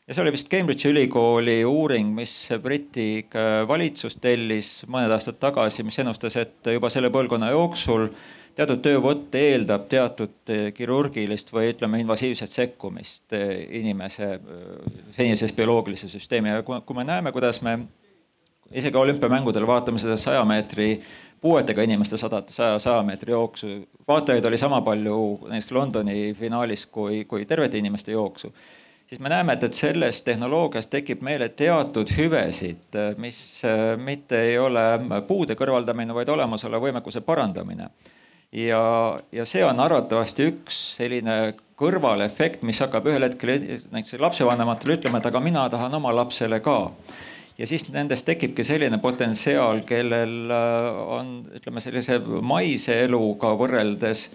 Ja see oli vist Cambridge'i ülikooli uuring, mis Briti valitsus tellis mõned aastad tagasi, mis ennustas, et juba selle põlvkonna jooksul teatud töövõtt eeldab teatud kirurgilist või ütleme, invasiivset sekkumist inimese senises bioloogilise süsteemi ja kui me näeme, kuidas me isegi olümpiamängudel vaatame seda saja meetri puuetega inimeste sadat, saja, saja meetri jooksu. vaatajaid oli sama palju näiteks Londoni finaalis kui, kui tervete inimeste jooksu. Siis me näeme, et, et selles tehnoloogias tekib meile teatud hüvesid, mis mitte ei ole puude kõrvaldamine, vaid olemasoleva võimekuse parandamine ja, ja see on arvatavasti üks selline kõrvalefekt, mis hakkab ühel hetkel näiteks lapsevanematele ütlema, et aga mina tahan oma lapsele ka. ja siis nendest tekibki selline potentsiaal, kellel äh, on, ütleme sellise maise eluga võrreldes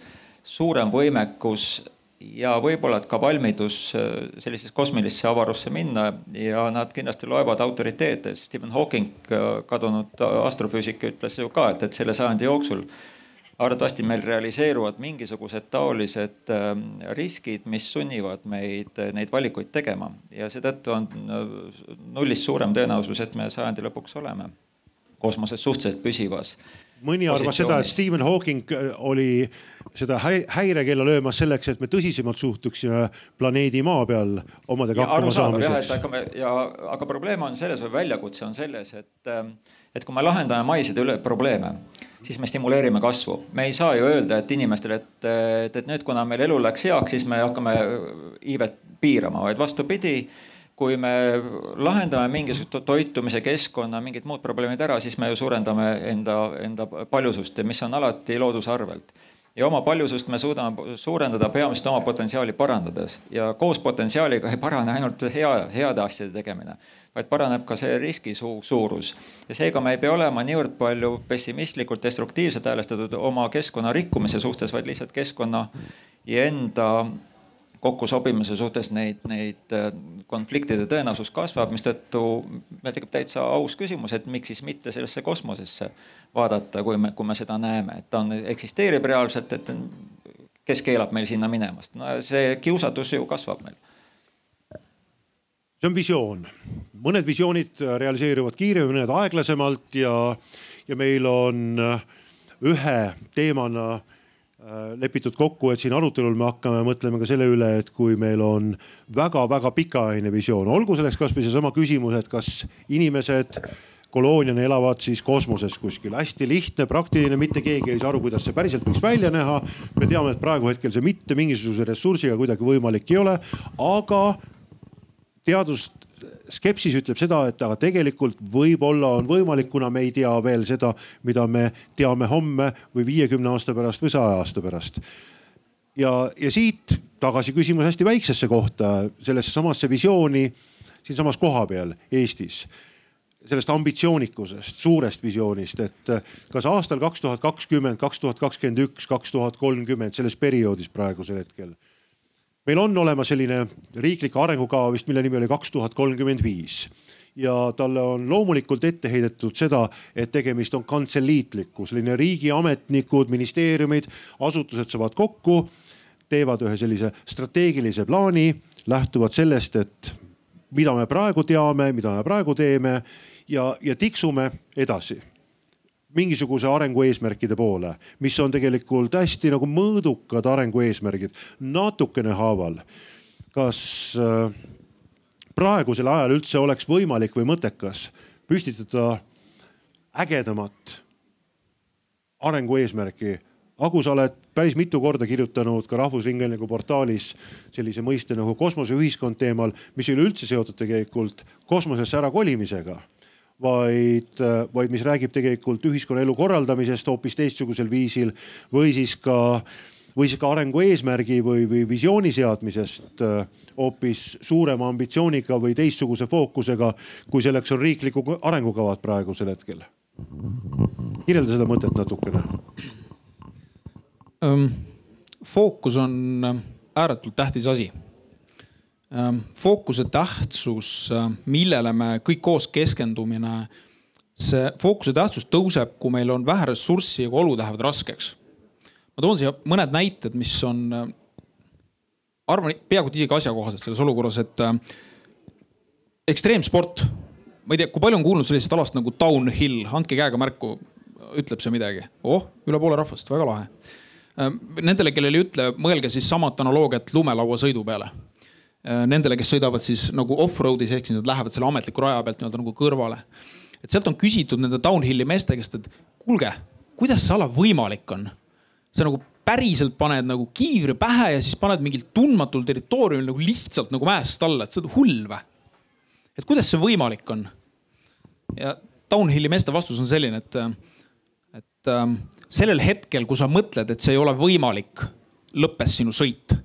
suurem võimekus ja võib-olla ka valmidus äh, sellisesse kosmilisse avarusse minna ja nad kindlasti loevad autoriteete. Stephen Hawking, äh, kadunud astrofüüsik, ütles ju ka, et, et selle sajandi jooksul arvatavasti meil realiseeruvad mingisugused taolised ähm, riskid, mis sunnivad meid äh, neid valikuid tegema ja seetõttu on äh, nullist suurem tõenäosus, et me sajandi lõpuks oleme kosmoses suhteliselt püsivas. Mõni arvas seda, et Stephen Hawking äh, oli seda häirekella löömas selleks, et me tõsisemalt suhtuksime planeedi Maa peal omadega hakkama saamiseks. ja aga probleem on selles või väljakutse on selles, et, ähm, et kui me lahendame maiside üle probleeme siis me stimuleerime kasvu. me ei saa ju öelda, et inimestele, et, et, et nüüd, kuna meil elu läks heaks, siis me hakkame iivet piirama, vaid vastupidi kui me lahendame mingisugust toitumise, keskkonna, mingid muud probleemid ära, siis me ju suurendame enda, enda paljusust, mis on alati looduse arvelt ja oma paljusust me suudame suurendada peamiselt oma potentsiaali parandades ja koos potentsiaaliga ei parane ainult hea, heade asjade tegemine, vaid paraneb ka see riski su suurus. ja seega me ei pea olema niivõrd palju pessimistlikult destruktiivselt häälestatud oma keskkonna rikkumise suhtes, vaid lihtsalt keskkonna ja enda kokkusobimise suhtes neid, neid äh, konfliktide tõenäosus kasvab, mistõttu meil tekib täitsa aus küsimus, et miks siis mitte sellesse kosmosesse vaadata, kui me, kui me seda näeme, et ta on, eksisteerib reaalselt, et kes keelab meil sinna minemast, no see kiusatus ju kasvab meil. See on visioon, mõned visioonid realiseeruvad kiiremini, mõned aeglasemalt ja, ja meil on ühe teemana Äh, lepitud kokku, et siin arutelul me hakkame mõtlema ka selle üle, et kui meil on väga-väga pikaajaline visioon, olgu selleks kasvõi seesama küsimus, et kas inimesed kolooniana elavad siis kosmoses kuskil. hästi lihtne, praktiline, mitte keegi ei saa aru, kuidas see päriselt võiks välja näha. me teame, et praegu hetkel see mitte mingisuguse ressursiga kuidagi võimalik ei ole, aga teadust skepsis ütleb seda, et aga tegelikult võib-olla on võimalik, kuna me ei tea veel seda, mida me teame homme või viiekümne aasta pärast või saja aasta pärast. ja, ja siit tagasi küsimus hästi väiksesse kohta, sellesse samasse visiooni siinsamas kohapeal Eestis sellest ambitsioonikusest, suurest visioonist, et kas aastal kaks tuhat kakskümmend, kaks tuhat kakskümmend üks, kaks tuhat kolmkümmend selles perioodis praegusel hetkel meil on olemas selline riiklik arengukava vist, mille nimi oli kaks tuhat kolmkümmend viis. Ja talle on loomulikult ette heidetud seda, et tegemist on kantseliitliku, selline riigiametnikud, ministeeriumid, asutused saavad kokku, teevad ühe sellise strateegilise plaani, lähtuvad sellest, et mida me praegu teame, mida me praegu teeme ja, ja tiksume edasi mingisuguse arengu eesmärkide poole, mis on tegelikult hästi nagu mõõdukad arengu eesmärgid, natukene haaval. kas äh, praegusel ajal üldse oleks võimalik või mõttekas püstitada ägedamat arengu eesmärki? Agu, sa oled päris mitu korda kirjutanud ka Rahvusringhäälingu portaalis sellise mõiste nagu kosmoseühiskond teemal, mis ei ole üldse seotud tegelikult kosmosesse ärakolimisega vaid, vaid mis räägib tegelikult ühiskonnaelu korraldamisest hoopis teistsugusel viisil või siis ka või siis ka arengu eesmärgi või, või visiooni seadmisest äh, hoopis suurema ambitsiooniga või teistsuguse fookusega, kui selleks on riiklikud arengukavad praegusel hetkel? kirjelda seda mõtet natukene. fookus on ääretult tähtis asi. Fookuse tähtsus, millele me kõik koos keskendumine, see fookuse tähtsus tõuseb, kui meil on vähe ressurssi ja kui olud lähevad raskeks. ma toon siia mõned näited, mis on, arvan peaaegu isegi asjakohased selles olukorras, et ekstreemsport ma ei tea, kui palju on kuulnud sellisest alast nagu downhill, andke käega märku, ütleb see midagi? oh, üle poole rahvast, väga lahe. Nendele, kellel ei ütle, mõelge siis samat analoogiat lumelauasõidu peale. Äh, nendele, kes sõidavad siis nagu off-road'is ehk siis nad lähevad selle ametliku raja pealt nii-öelda nagu kõrvale. et sealt on küsitud nende downhill'i meeste käest, et kuulge, kuidas see ala võimalik on? sa nagu päriselt paned nagu kiivri pähe ja siis paned mingil tundmatul territooriumil nagu lihtsalt nagu mäest alla, et sa oled hull või? et kuidas see võimalik on? ja downhill'i meeste vastus on selline, et, et ähm, sellel hetkel, kui sa mõtled, et see ei ole võimalik, lõppes sinu sõit.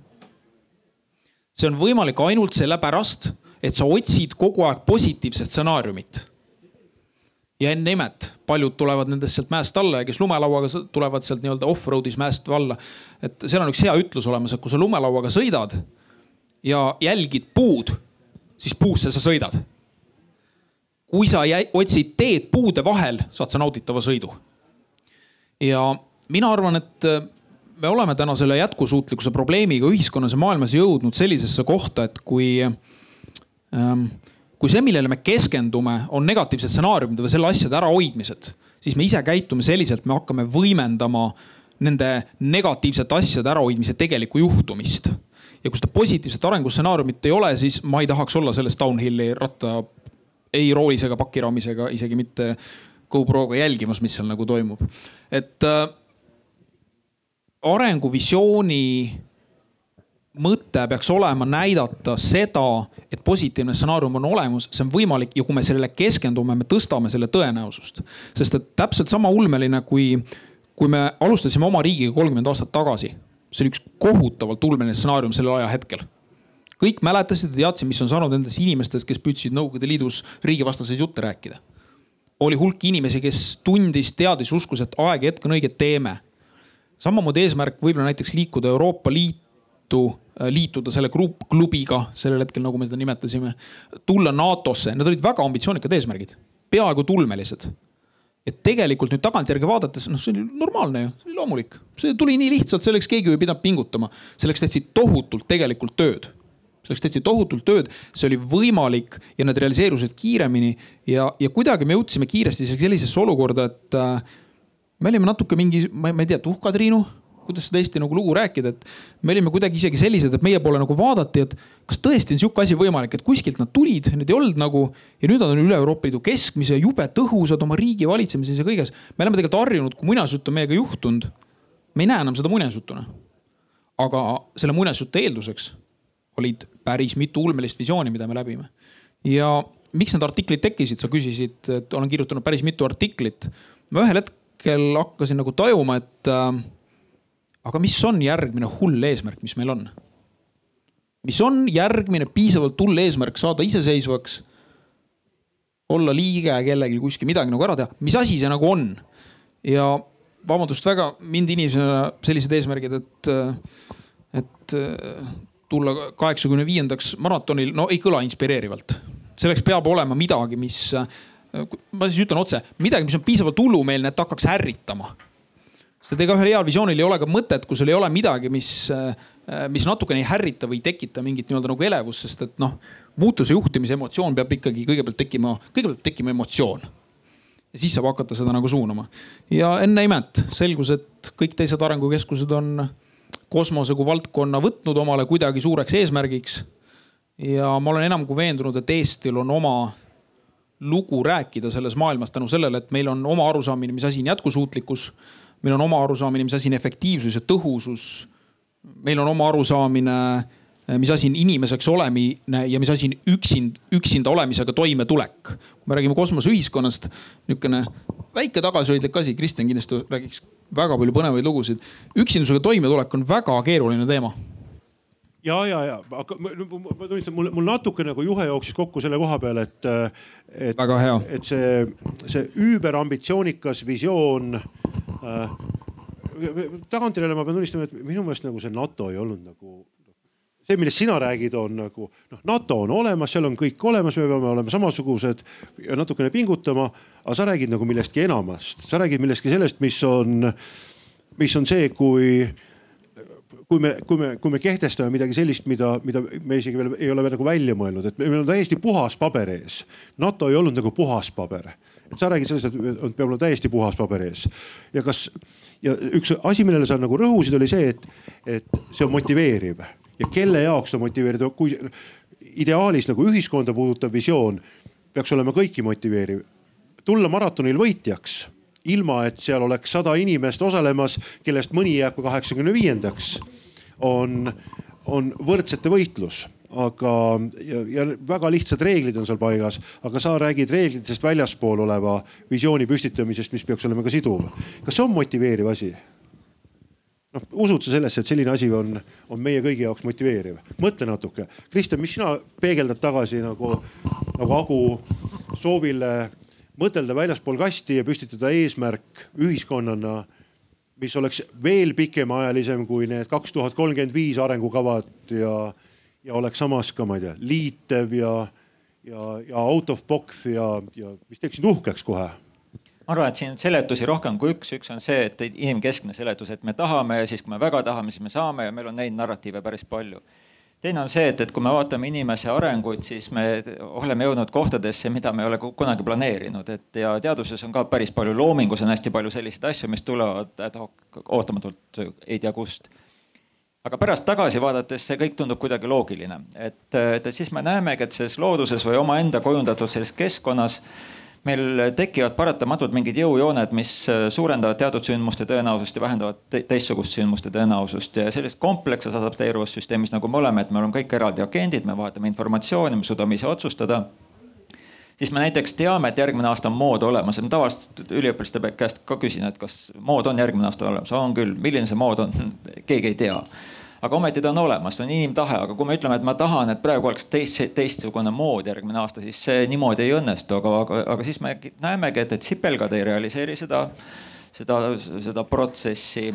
See on võimalik ainult sellepärast, et sa otsid kogu aeg positiivset stsenaariumit. ja enne imet, paljud tulevad nendest sealt mäest alla ja kes lumelauaga tulevad sealt nii-öelda off-road'is mäest alla. et seal on üks hea ütlus olemas, et kui sa lumelauaga sõidad ja jälgid puud, siis puusse sa sõidad kui sa otsid teed puude vahel, saad sa nauditava sõidu. ja mina arvan, et me oleme täna selle jätkusuutlikkuse probleemiga ühiskonnas ja maailmas jõudnud sellisesse kohta, et kui ähm,, kui see, millele me keskendume, on negatiivsed stsenaariumid või selle asjade ärahoidmised, siis me ise käitume selliselt, me hakkame võimendama nende negatiivsete asjade ärahoidmise tegelikku juhtumist. ja kui seda positiivset arengustsenaariumit ei ole, siis ma ei tahaks olla selles downhill'i ratta ei roolis ega pakiraamis ega isegi mitte GoProga jälgimas, mis seal nagu toimub. et äh, arenguvisiooni mõte peaks olema näidata seda, et positiivne stsenaarium on olemas, see on võimalik ja kui me sellele keskendume, me tõstame selle tõenäosust. sest et täpselt sama ulmeline, kui, kui me alustasime oma riigiga kolmkümmend aastat tagasi. see oli üks kohutavalt ulmeline stsenaarium sellel ajahetkel kõik mäletasid ja teadsid, mis on saanud nendest inimestest, kes püüdsid Nõukogude Liidus riigivastaseid jutte rääkida. oli hulk inimesi, kes tundis, teadis, uskus, et aeg ja hetk on õige, teeme. Samamoodi eesmärk võib-olla näiteks liikuda Euroopa Liitu, äh, liituda selle grupp, klubiga sellel hetkel, nagu me seda nimetasime. tulla NATO-sse, need olid väga ambitsioonikad eesmärgid, peaaegu tulmelised. Et tegelikult nüüd tagantjärgi vaadates, noh, see oli normaalne ju, see oli loomulik, see tuli nii lihtsalt, selleks keegi ei pidanud pingutama, selleks tehti tohutult tegelikult tööd. Selleks tehti tohutult tööd, see oli võimalik ja need realiseerusid kiiremini ja, ja kuidagi me jõudsime kiiresti sellisesse olukorda, et äh, me olime natuke mingi, ma ei tea, tuhkad, Triinu, kuidas seda Eesti nagu lugu rääkida, et me olime kuidagi isegi sellised, et meie poole nagu vaadati, et kas tõesti on sihuke asi võimalik, et kuskilt nad tulid, need ei olnud nagu ja nüüd nad on üle Euroopa Liidu keskmise, jube tõhusad oma riigi valitsemises ja kõiges. me oleme tegelikult harjunud, kui muinasjutt on meiega juhtunud, me ei näe enam seda muinasjutuna. aga selle muinasjutu eelduseks olid päris mitu ulmelist visiooni, mida me läbime. ja miks need artiklid tekkisid, sa küsisid, et olen kirjutanud päris mitu artiklit. ma ühel hetkel hakkasin nagu tajuma, et äh, aga mis on järgmine hull eesmärk, mis meil on? mis on järgmine piisavalt hull eesmärk saada iseseisvaks? olla liige kellelgi kuskil midagi nagu ära teha, mis asi see nagu on? ja vabandust väga, mind inimesena sellised eesmärgid, et, et tulla kaheksakümne viiendaks maratonil, no ei kõla inspireerivalt. selleks peab olema midagi, mis, ma siis ütlen otse, midagi, mis on piisavalt hullumeelne, et hakkaks ärritama. sest ega ühel heal visioonil ei ole ka mõtet, kui sul ei ole midagi, mis, mis natukene ei ärrita või ei tekita mingit nii-öelda nagu elevust, sest et noh, muutuse juhtimise emotsioon peab ikkagi kõigepealt tekkima, kõigepealt peab tekkima emotsioon ja siis saab hakata seda nagu suunama. ja enne imet selgus, et kõik teised arengukeskused on kosmose kui valdkonna võtnud omale kuidagi suureks eesmärgiks. ja ma olen enam kui veendunud, et Eestil on oma lugu rääkida selles maailmas tänu sellele, et meil on oma arusaamine, mis asi on jätkusuutlikkus. meil on oma arusaamine, mis asi on efektiivsus ja tõhusus. meil on oma arusaamine mis asi on inimeseks olemine ja mis asi on üksinda, üksinda olemisega toimetulek. kui me räägime kosmoseühiskonnast, niisugune väike tagasihoidlik asi, Kristjan kindlasti räägiks väga palju põnevaid lugusid. üksinsusega toimetulek on väga keeruline teema ja, ja, ja aga ma, ma tunnistan, mul, mul natuke nagu juhe jooksis kokku selle koha peal, et, et. väga hea. et see, see üüberambitsioonikas visioon äh,. tagantjärele ma pean tunnistama, et minu meelest nagu see NATO ei olnud nagu see, millest sina räägid, on nagu noh, NATO on olemas, seal on kõik olemas, me peame olema samasugused ja natukene pingutama. aga sa räägid nagu millestki enamast, sa räägid millestki sellest, mis on, mis on see, kui kui me, kui me, kui me kehtestame midagi sellist, mida, mida me isegi veel ei ole veel nagu välja mõelnud, et meil on täiesti puhas paber ees. NATO ei olnud nagu puhas paber, et sa räägid sellest, et peab olema täiesti puhas paber ees. Ja kas ja üks asi, millele sa nagu rõhusid, oli see, et, et see on motiveeriv. Ja kelle jaoks ta motiveerib, kui ideaalis nagu ühiskonda puudutav visioon peaks olema kõiki motiveeriv. tulla maratonil võitjaks ilma et seal oleks sada inimest osalemas, kellest mõni jääb ka kaheksakümne viiendaks on, on võrdsete võitlus aga, ja, väga lihtsad reeglid on seal paigas, aga sa räägid reeglitest väljaspool oleva visiooni püstitamisest, mis peaks olema ka siduv. kas see on motiveeriv asi? noh, usud sa sellesse, et selline asi on, on meie kõigi jaoks motiveeriv? mõtle natuke. Kristjan, mis sina peegeldad tagasi nagu, nagu Agu soovile mõtelda väljaspool kasti ja püstitada eesmärk ühiskonnana mis oleks veel pikemaajalisem kui need kaks tuhat kolmkümmend viis arengukavad ja, ja oleks samas ka, ma ei tea, liitev ja, ja, ja out of box ja, ja mis teeks sind uhkeks kohe? Ma arvan, et siin on seletusi rohkem kui üks, üks on see, et inimkeskne seletus, et me tahame ja siis, kui me väga tahame, siis me saame ja meil on neid narratiive päris palju teine on see, et, et kui me vaatame inimese arenguid, siis me oleme jõudnud kohtadesse, mida me ei ole kunagi planeerinud, et ja teaduses on ka päris palju, loomingus on hästi palju selliseid asju, mis tulevad ad hoc ootamatult ei tea kust. aga pärast tagasi vaadates see kõik tundub kuidagi loogiline, et, et siis me näemegi, et selles looduses või omaenda kujundatud selles keskkonnas meil tekivad paratamatult mingid jõujooned, mis äh, suurendavad teatud sündmuste tõenäosust ja vähendavad te teistsugust sündmuste tõenäosust. Ja sellises komplekses adapteeruvas süsteemis, nagu me oleme, et me oleme kõik eraldi agendid, me vahetame informatsiooni, me suudame ise otsustada siis me näiteks teame, et järgmine aasta on mood olemas. Ma tavaliselt üliõpilaste käest ka küsin, et kas mood on järgmine aasta olemas, on küll, milline see mood on, keegi ei tea aga ometi ta on olemas, see on inimtahe, aga kui me ütleme, et ma tahan, et praegu oleks teist, teistsugune mood järgmine aasta, siis see niimoodi ei õnnestu, aga, aga, aga siis me näemegi, et, et sipelgad ei realiseeri seda, seda, seda protsessi.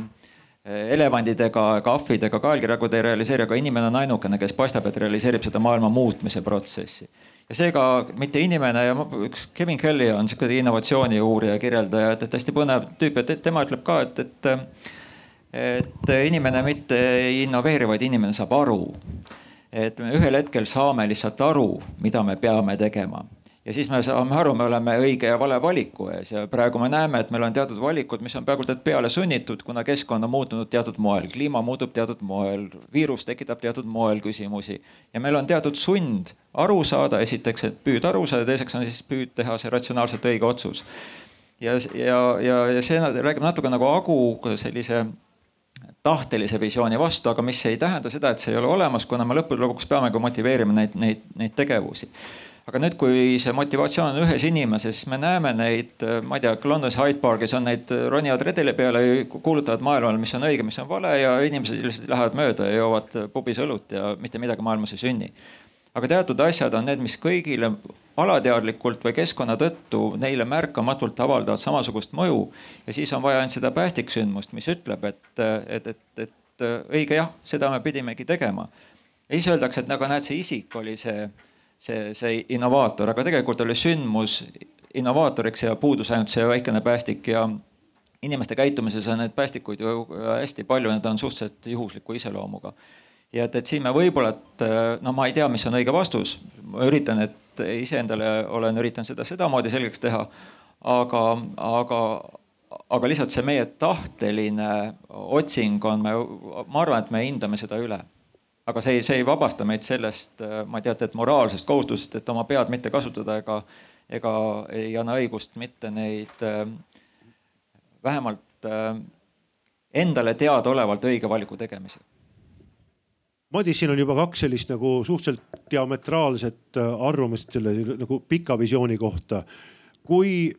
Elevandid ega ahvid ega kaelkirjagud ei realiseeri, aga inimene on ainukene, kes paistab, et realiseerib seda maailma muutmise protsessi. ja seega mitte inimene ja üks Kevin Kelly on sihuke innovatsiooni uurija, kirjeldaja, et, et hästi põnev tüüp, et tema ütleb ka, et, et et inimene mitte ei innoveeri, vaid inimene saab aru. et me ühel hetkel saame lihtsalt aru, mida me peame tegema ja siis me saame aru, me oleme õige ja vale valiku ees ja praegu me näeme, et meil on teatud valikud, mis on peaaegu et peale sunnitud, kuna keskkond on muutunud teatud moel, kliima muutub teatud moel, viirus tekitab teatud moel küsimusi. ja meil on teatud sund aru saada, esiteks, et püüda aru saada, teiseks on siis püüd teha see ratsionaalselt õige otsus. ja, ja, ja, ja see räägib natuke nagu Agu sellise tahtelise visiooni vastu, aga mis ei tähenda seda, et see ei ole olemas, kuna me lõppude lõpuks peame ka motiveerima neid, neid, neid tegevusi. aga nüüd, kui see motivatsioon on ühes inimeses, me näeme neid, ma ei tea, Londonis Hyde Parkis on neid, ronivad redeli peale, kuulutavad maailmale, mis on õige, mis on vale ja inimesed lihtsalt lähevad mööda ja joovad pubis õlut ja mitte midagi maailmas ei sünni aga teatud asjad on need, mis kõigile alateadlikult või keskkonna tõttu neile märkamatult avaldavad samasugust mõju. ja siis on vaja ainult seda päästiksündmust, mis ütleb, et, et, et, et õige jah, seda me pidimegi tegema. ja siis öeldakse, et aga näed, see isik oli see, see, see innovaator, aga tegelikult oli sündmus innovaatoriks ja puudus ainult see väikene päästik ja inimeste käitumises on neid päästikuid ju hästi palju, need on suhteliselt juhusliku iseloomuga ja et, et siin me võib-olla, et no ma ei tea, mis on õige vastus, ma üritan, et iseendale olen üritanud seda sedamoodi selgeks teha. aga, aga, aga lihtsalt see meie tahteline otsing on, me, ma arvan, et me hindame seda üle. aga see see ei vabasta meid sellest, ma ei tea, et moraalsest kohustusest, et oma pead mitte kasutada ega, ega ei anna õigust mitte neid vähemalt endale teadaolevalt õige valiku tegemisel Madis, siin on juba kaks sellist nagu suhteliselt diametraalset äh, arvamust selle nagu pika visiooni kohta. kui,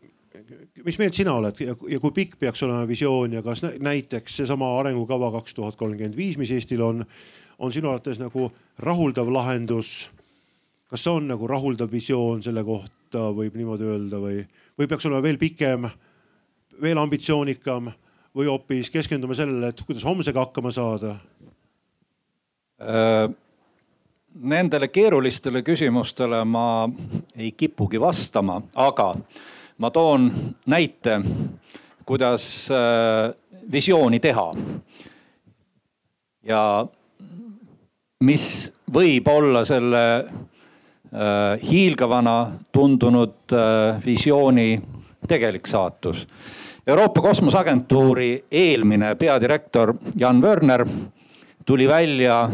mis meelt sina oled ja, ja kui pikk peaks olema visioon ja kas näiteks seesama arengukava kaks tuhat kolmkümmend viis, mis Eestil on, on sinu arvates nagu rahuldav lahendus? kas see on nagu rahuldav visioon selle kohta, võib niimoodi öelda või, või peaks olema veel pikem, veel ambitsioonikam või hoopis keskendume sellele, et kuidas homsega hakkama saada? Äh, nendele keerulistele küsimustele ma ei kipugi vastama, aga ma toon näite, kuidas äh, visiooni teha. ja mis võib olla selle äh, hiilgavana tundunud visiooni tegelik saatus. Euroopa Kosmoseagentuuri eelmine peadirektor Jan Wörner tuli välja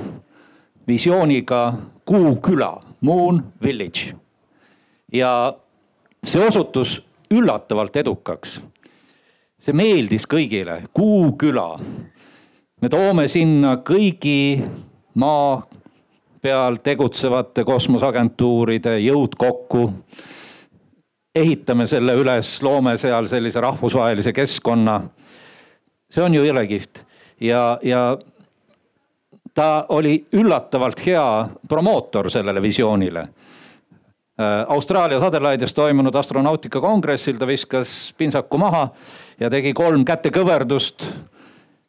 visiooniga Kuu küla, Moon Village. ja see osutus üllatavalt edukaks. see meeldis kõigile, Kuu küla. me toome sinna kõigi maa peal tegutsevate kosmoseagentuuride jõud kokku. ehitame selle üles, loome seal sellise rahvusvahelise keskkonna. see on ju jõle kihvt ja, ja ta oli üllatavalt hea promootor sellele visioonile. Äh, Austraalia Adelaides toimunud astronautika kongressil ta viskas pintsaku maha ja tegi kolm kätekõverdust.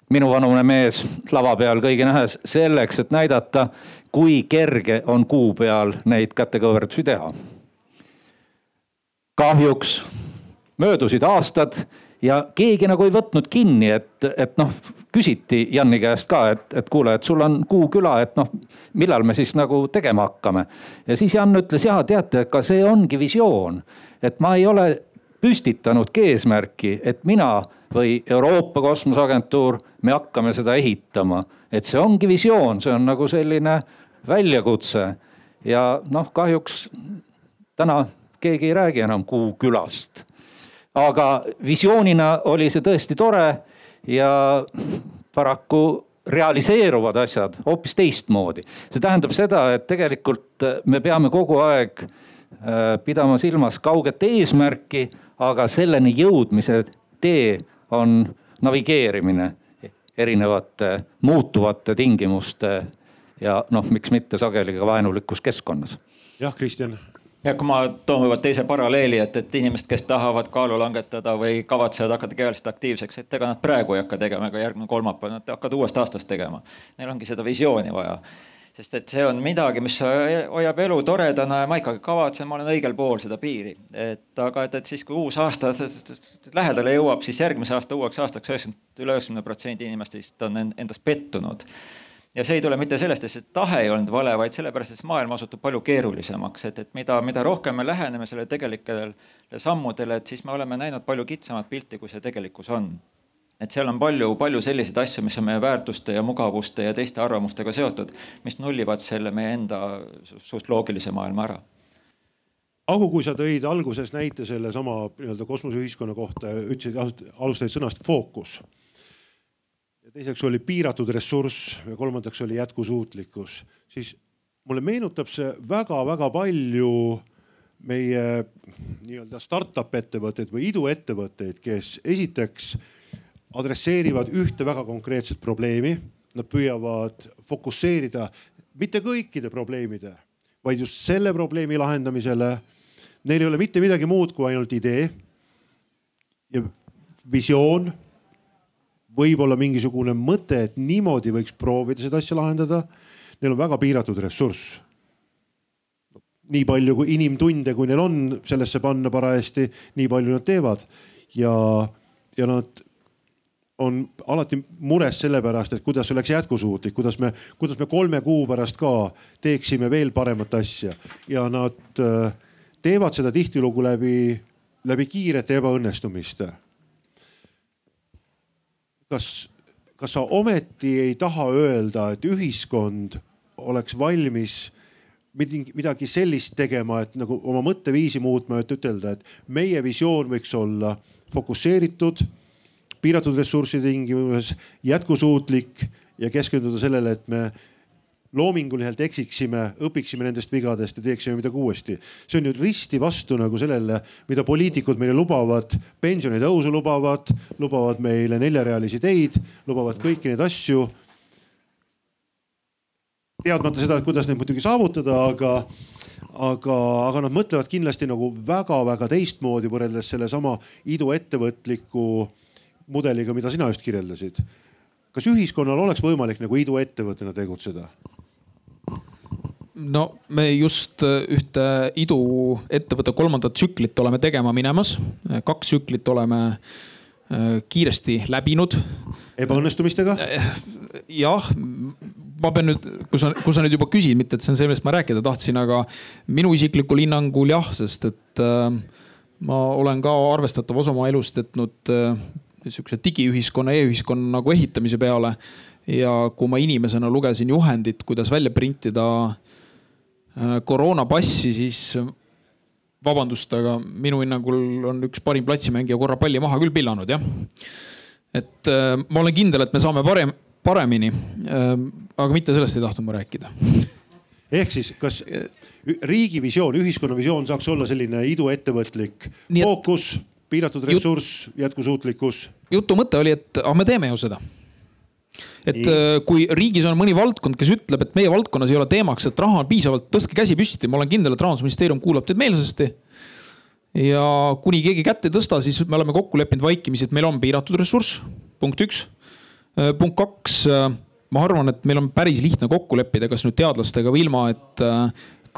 minuvanune mees lava peal kõigi nähes selleks, et näidata, kui kerge on kuu peal neid kätekõverdusi teha. kahjuks möödusid aastad ja keegi nagu ei võtnud kinni, et, et noh, küsiti Janni käest ka, et, et kuule, et sul on Kuu küla, et noh, millal me siis nagu tegema hakkame. ja siis Jan ütles, ja teate, ka see ongi visioon, et ma ei ole püstitanudki eesmärki, et mina või Euroopa Kosmoseagentuur, me hakkame seda ehitama. et see ongi visioon, see on nagu selline väljakutse ja noh, kahjuks täna keegi ei räägi enam Kuu külast aga visioonina oli see tõesti tore ja paraku realiseeruvad asjad hoopis teistmoodi. see tähendab seda, et tegelikult me peame kogu aeg äh, pidama silmas kauget eesmärki, aga selleni jõudmise tee on navigeerimine erinevate muutuvate tingimuste ja noh, miks mitte sageli ka vaenulikus keskkonnas. jah, Kristjan ja kui ma toon võib-olla teise paralleeli, et, et inimesed, kes tahavad kaalu langetada või kavatsevad hakata kehaliselt aktiivseks, et ega nad praegu ei hakka tegema, ega järgmine kolmapäev, nad hakkavad uuest aastast tegema. Neil ongi seda visiooni vaja sest et see on midagi, mis hoiab elu toredana ja ma ikkagi kavatsen, ma olen õigel pool seda piiri. et aga, et, et siis, kui uus aasta lähedale jõuab, siis järgmise aasta uueks aastaks üheksakümmend, üle üheksakümne protsendi inimestest on endast pettunud ja see ei tule mitte sellest, et see tahe ei olnud vale, vaid sellepärast, et maailm osutub palju keerulisemaks, et, et mida, mida rohkem me läheneme sellele tegelikele sammudele, et siis me oleme näinud palju kitsamat pilti, kui see tegelikkus on. et seal on palju, palju selliseid asju, mis on meie väärtuste ja mugavuste ja teiste arvamustega seotud, mis nullivad selle meie enda suht loogilise maailma ära Agu, kui sa tõid alguses näite sellesama nii-öelda kosmoseühiskonna kohta, ütlesid, alustasid sõnast fookus teiseks oli piiratud ressurss ja kolmandaks oli jätkusuutlikkus, siis mulle meenutab see väga-väga palju meie nii-öelda startup ettevõtteid või iduettevõtteid, kes esiteks adresseerivad ühte väga konkreetset probleemi. Nad püüavad fokusseerida mitte kõikide probleemide, vaid just selle probleemi lahendamisele. Neil ei ole mitte midagi muud kui ainult idee ja visioon võib-olla mingisugune mõte, et niimoodi võiks proovida seda asja lahendada. Neil on väga piiratud ressurss. nii palju kui inimtunde, kui neil on sellesse panna parajasti, nii palju nad teevad ja, ja nad on alati mures selle pärast, et kuidas oleks jätkusuutlik, kuidas me, kuidas me kolme kuu pärast ka teeksime veel paremat asja ja nad äh, teevad seda tihtilugu läbi, läbi kiirete ebaõnnestumiste kas, kas sa ometi ei taha öelda, et ühiskond oleks valmis midagi sellist tegema, et nagu oma mõtteviisi muutma, et ütelda, et meie visioon võiks olla fokusseeritud, piiratud ressursside tingimuses, jätkusuutlik ja keskenduda sellele, et me loominguliselt eksiksime, õpiksime nendest vigadest ja teeksime midagi uuesti. see on ju risti vastu nagu sellele, mida poliitikud meile lubavad, pensionitõusu lubavad, lubavad meile neljarealisi teid, lubavad kõiki neid asju. teadmata seda, kuidas neid muidugi saavutada, aga, aga, aga nad mõtlevad kindlasti nagu väga-väga teistmoodi võrreldes sellesama iduettevõtliku mudeliga, mida sina just kirjeldasid kas ühiskonnal oleks võimalik nagu iduettevõttena tegutseda? No me just äh, ühte iduettevõtte kolmandat tsüklit oleme tegema minemas. kaks tsüklit oleme äh, kiiresti läbinud. ebaõnnestumistega? Äh, jah, ma pean nüüd, kui sa, kui sa nüüd juba küsid, mitte et see on see, millest ma rääkida tahtsin, aga minu isiklikul hinnangul jah, sest et äh, ma olen ka arvestatav osa oma elust jätnud äh, sihukese digiühiskonna e, e-ühiskonna nagu ehitamise peale. ja kui ma inimesena lugesin juhendit, kuidas välja printida äh, koroonapassi, siis äh, vabandust, aga minu hinnangul on üks parim platsimängija korra palli maha küll pillanud jah. et äh, ma olen kindel, et me saame parem, paremini. aga mitte sellest ei tahtnud ma rääkida ehk siis, kas riigi visioon, ühiskonna visioon saaks olla selline iduettevõtlik fookus, piiratud ressurss, jätkusuutlikkus? jutu mõte oli, et aga me teeme ju seda et Nii. Äh, kui riigis on mõni valdkond, kes ütleb, et meie valdkonnas ei ole teemaks, et raha on piisavalt, tõstke käsi püsti, ma olen kindel, et rahandusministeerium kuulab teid meelsasti. ja kuni keegi kätt ei tõsta, siis me oleme kokku leppinud vaikimisi, et meil on piiratud ressurss, punkt üks. Äh, punkt kaks, äh, ma arvan, et meil on päris lihtne kokku leppida, kas nüüd teadlastega või ilma, et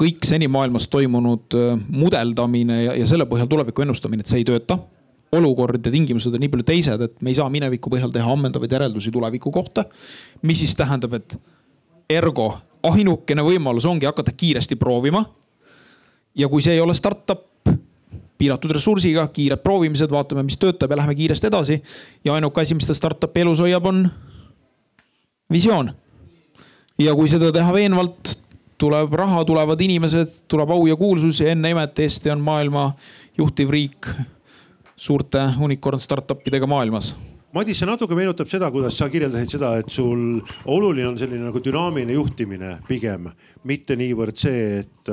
kõik seni maailmas toimunud mudeldamine ja, ja selle põhjal tuleviku ennustamine, et see ei tööta olukord ja tingimused on nii palju teised, et me ei saa mineviku põhjal teha ammendavaid järeldusi tuleviku kohta. mis siis tähendab, et ergo ainukene võimalus ongi hakata kiiresti proovima. ja kui see ei ole startup, piiratud ressursiga, kiired proovimised, vaatame, mis töötab ja lähme kiiresti edasi. ja ainuke asi, mis seda startup'i elus hoiab, on visioon. ja kui seda teha veenvalt, tuleb raha, tulevad inimesed, tuleb au ja kuulsus ja enne imet Eesti on maailma juhtiv riik suurte unicorn startup idega maailmas Madis, see natuke meenutab seda, kuidas sa kirjeldasid seda, et sul oluline on selline nagu dünaamiline juhtimine pigem, mitte niivõrd see, et,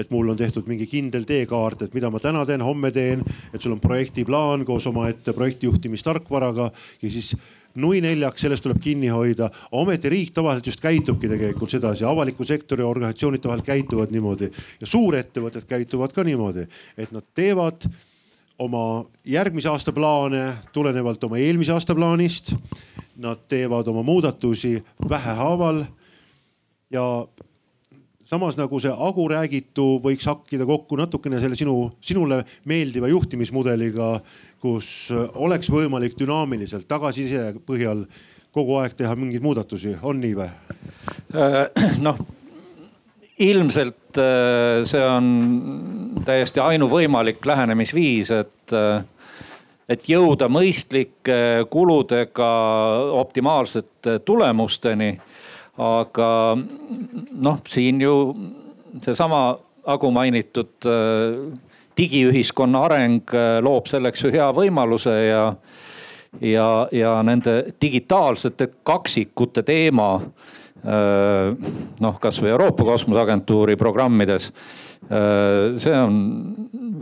et mul on tehtud mingi kindel teekaart, et mida ma täna teen, homme teen, et sul on projektiplaan koos omaette projektijuhtimistarkvaraga ja siis nui neljaks, sellest tuleb kinni hoida. ometi riik tavaliselt just käitubki tegelikult sedasi, avaliku sektori organisatsioonid tavaliselt käituvad niimoodi ja suurettevõtted käituvad ka niimoodi, et nad teevad oma järgmise aasta plaane tulenevalt oma eelmise aasta plaanist. Nad teevad oma muudatusi vähehaaval. ja samas nagu see Agu räägitu võiks hakkida kokku natukene selle sinu, sinule meeldiva juhtimismudeliga, kus oleks võimalik dünaamiliselt tagasiside põhjal kogu aeg teha mingeid muudatusi, on nii või? Äh, noh ilmselt äh, see on täiesti ainuvõimalik lähenemisviis, et, äh, et jõuda mõistlike kuludega optimaalsete tulemusteni. aga noh, siin ju seesama Agu mainitud äh, digiühiskonna areng loob selleks ju hea võimaluse ja, ja, ja nende digitaalsete kaksikute teema Äh, noh, kasvõi Euroopa Kosmoseagentuuri programmides. Äh, see on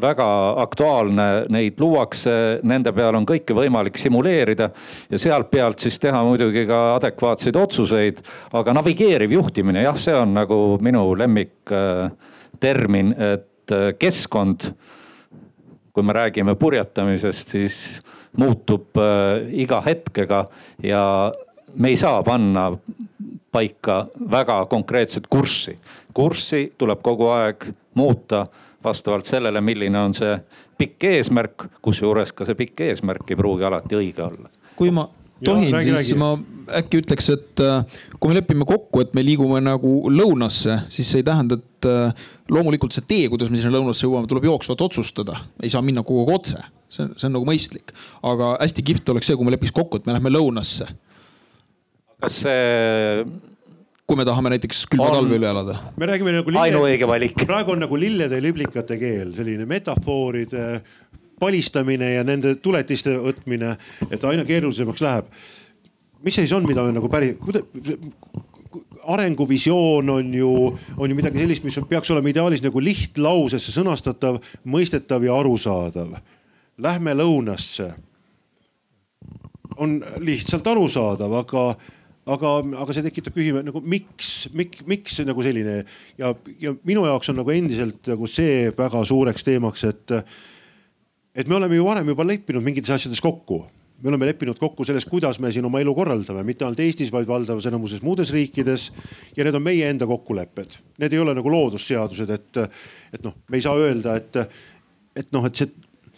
väga aktuaalne, neid luuakse, nende peal on kõike võimalik simuleerida ja sealt pealt siis teha muidugi ka adekvaatseid otsuseid. aga navigeeriv juhtimine, jah, see on nagu minu lemmiktermin, et äh, keskkond, kui me räägime purjetamisest, siis muutub iga hetkega ja me ei saa panna paika väga konkreetset kurssi. kurssi tuleb kogu aeg muuta vastavalt sellele, milline on see pikk eesmärk, kusjuures ka see pikk eesmärk ei pruugi alati õige olla. kui ma tohin, siis räägi. ma äkki ütleks, et äh, kui me lepime kokku, et me liigume nagu lõunasse, siis see ei tähenda, et äh, loomulikult see tee, kuidas me sinna lõunasse jõuame, tuleb jooksvalt otsustada. ei saa minna kogu aeg otse, see on, see on nagu mõistlik. aga hästi kihvt oleks see, kui me lepiks kokku, et me lähme lõunasse kas see kui me tahame näiteks külma on... talve üle elada. me räägime nagu lille... ainuõige valik. praegu on nagu lillede ja liblikate keel, selline metafooride palistamine ja nende tuletiste võtmine, et aina keerulisemaks läheb. mis see siis on, mida me nagu päris, arenguvisioon on ju, on ju midagi sellist, mis peaks olema ideaalis nagu lihtlausesse sõnastatav, mõistetav ja arusaadav. Lähme lõunasse. on lihtsalt arusaadav, aga, aga, aga see tekitab küsimuse nagu miks, miks, miks nagu selline ja, ja minu jaoks on nagu endiselt nagu see väga suureks teemaks, et, et me oleme ju varem juba leppinud mingites asjades kokku. Me oleme leppinud kokku selles, kuidas me siin oma elu korraldame, mitte ainult Eestis, vaid valdavas enamuses muudes riikides. ja need on meie enda kokkulepped, need ei ole nagu loodusseadused, et, et noh, me ei saa öelda, et, et noh, et see,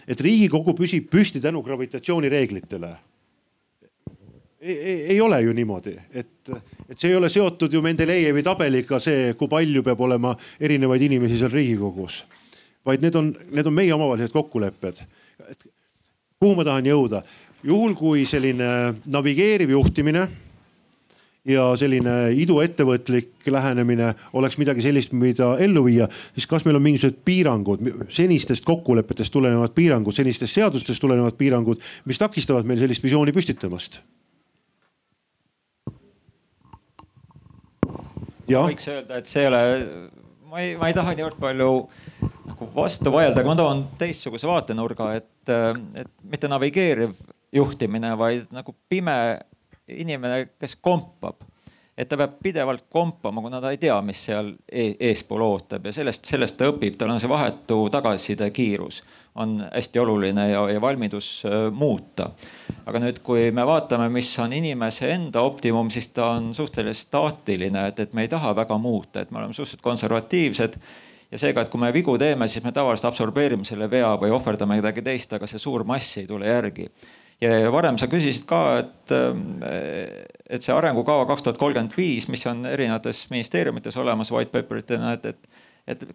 et Riigikogu püsib püsti tänu gravitatsioonireeglitele ei, ei, ei ole ju niimoodi, et, et see ei ole seotud ju Mendelejevi tabeliga, see, kui palju peab olema erinevaid inimesi seal Riigikogus. vaid need on, need on meie omavahelised kokkulepped. kuhu ma tahan jõuda? juhul kui selline navigeeriv juhtimine ja selline iduettevõtlik lähenemine oleks midagi sellist, mida ellu viia, siis kas meil on mingisugused piirangud, senistest kokkulepetest tulenevad piirangud, senistest seadustest tulenevad piirangud, mis takistavad meil sellist visiooni püstitamast? Võiks öelda, et see ei ole, ma ei, ma ei taha niivõrd palju nagu vastu vaielda, aga ma toon teistsuguse vaatenurga, et, et mitte navigeeriv juhtimine, vaid nagu pime inimene, kes kompab. et ta peab pidevalt kompama, kuna ta ei tea, mis seal e-, eespool ootab ja sellest, sellest ta õpib, tal on see vahetu tagasiside kiirus on hästi oluline ja, ja valmidus äh, muuta. aga nüüd, kui me vaatame, mis on inimese enda optimum, siis ta on suhteliselt staatiline, et, et me ei taha väga muuta, et me oleme suhteliselt konservatiivsed ja seega, et kui me vigu teeme, siis me tavaliselt absorbeerime selle vea või ohverdame kedagi teist, aga see suur mass ei tule järgi ja varem sa küsisid ka, et, äh, et see arengukava kaks tuhat kolmkümmend viis, mis on erinevates ministeeriumites olemas white paper'itena, et, et, et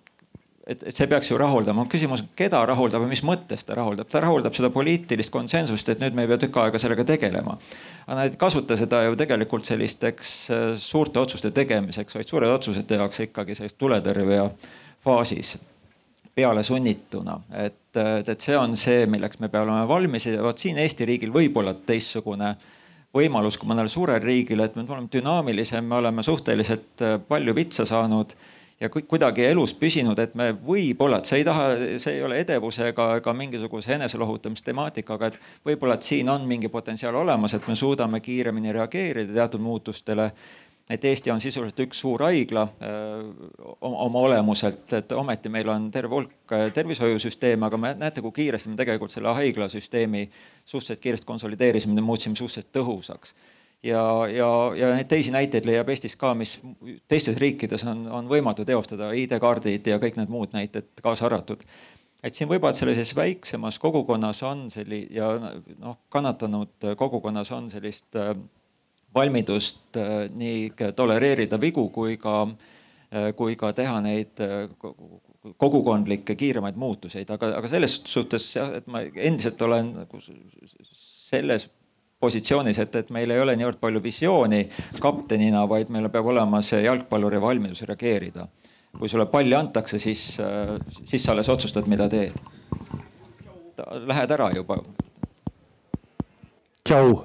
et, et see peaks ju rahuldama. küsimus, keda rahuldab ja mis mõttes ta rahuldab? ta rahuldab seda poliitilist konsensust, et nüüd me ei pea tükk aega sellega tegelema. aga nad ei kasuta seda ju tegelikult sellisteks äh, suurte otsuste tegemiseks, vaid suured otsused tehakse ikkagi selles tuletõrje faasis pealesunnituna, et, et see on see, milleks me peame olema valmis ja vot siin Eesti riigil võib olla teistsugune võimalus kui mõnel suurel riigil, et me oleme dünaamilisem, me oleme suhteliselt äh, palju vitsa saanud ja kuidagi elus püsinud, et me võib-olla, et see ei taha, see ei ole edevuse ega, ega mingisuguse eneselohutamistemaatika, et võib-olla, et siin on mingi potentsiaal olemas, et me suudame kiiremini reageerida teatud muutustele et Eesti on sisuliselt üks suur haigla oma olemuselt, et ometi meil on terve hulk tervishoiusüsteeme, aga me näete, kui kiiresti me tegelikult selle haiglasüsteemi suhteliselt kiiresti konsolideerisime, muutsime suhteliselt tõhusaks. Ja, ja, ja neid teisi näiteid leiab Eestis ka, mis teistes riikides on, on võimatu teostada, ID-kaardid ja kõik need muud näited kaasa arvatud. Et siin võib-olla sellises väiksemas kogukonnas on selli- ja noh, kannatanud kogukonnas on sellist äh, valmidust äh, nii tolereerida vigu kui ka, äh, kui ka teha neid kogukondlikke kiiremaid muutuseid, aga, aga selles suhtes jah, et ma endiselt olen nagu selles positsioonis, et, et meil ei ole niivõrd palju visiooni kaptenina, vaid meil peab olema see jalgpalluri valmidus reageerida. kui sulle palli antakse, siis, siis sa alles otsustad, mida teed. Lähed ära juba. tšau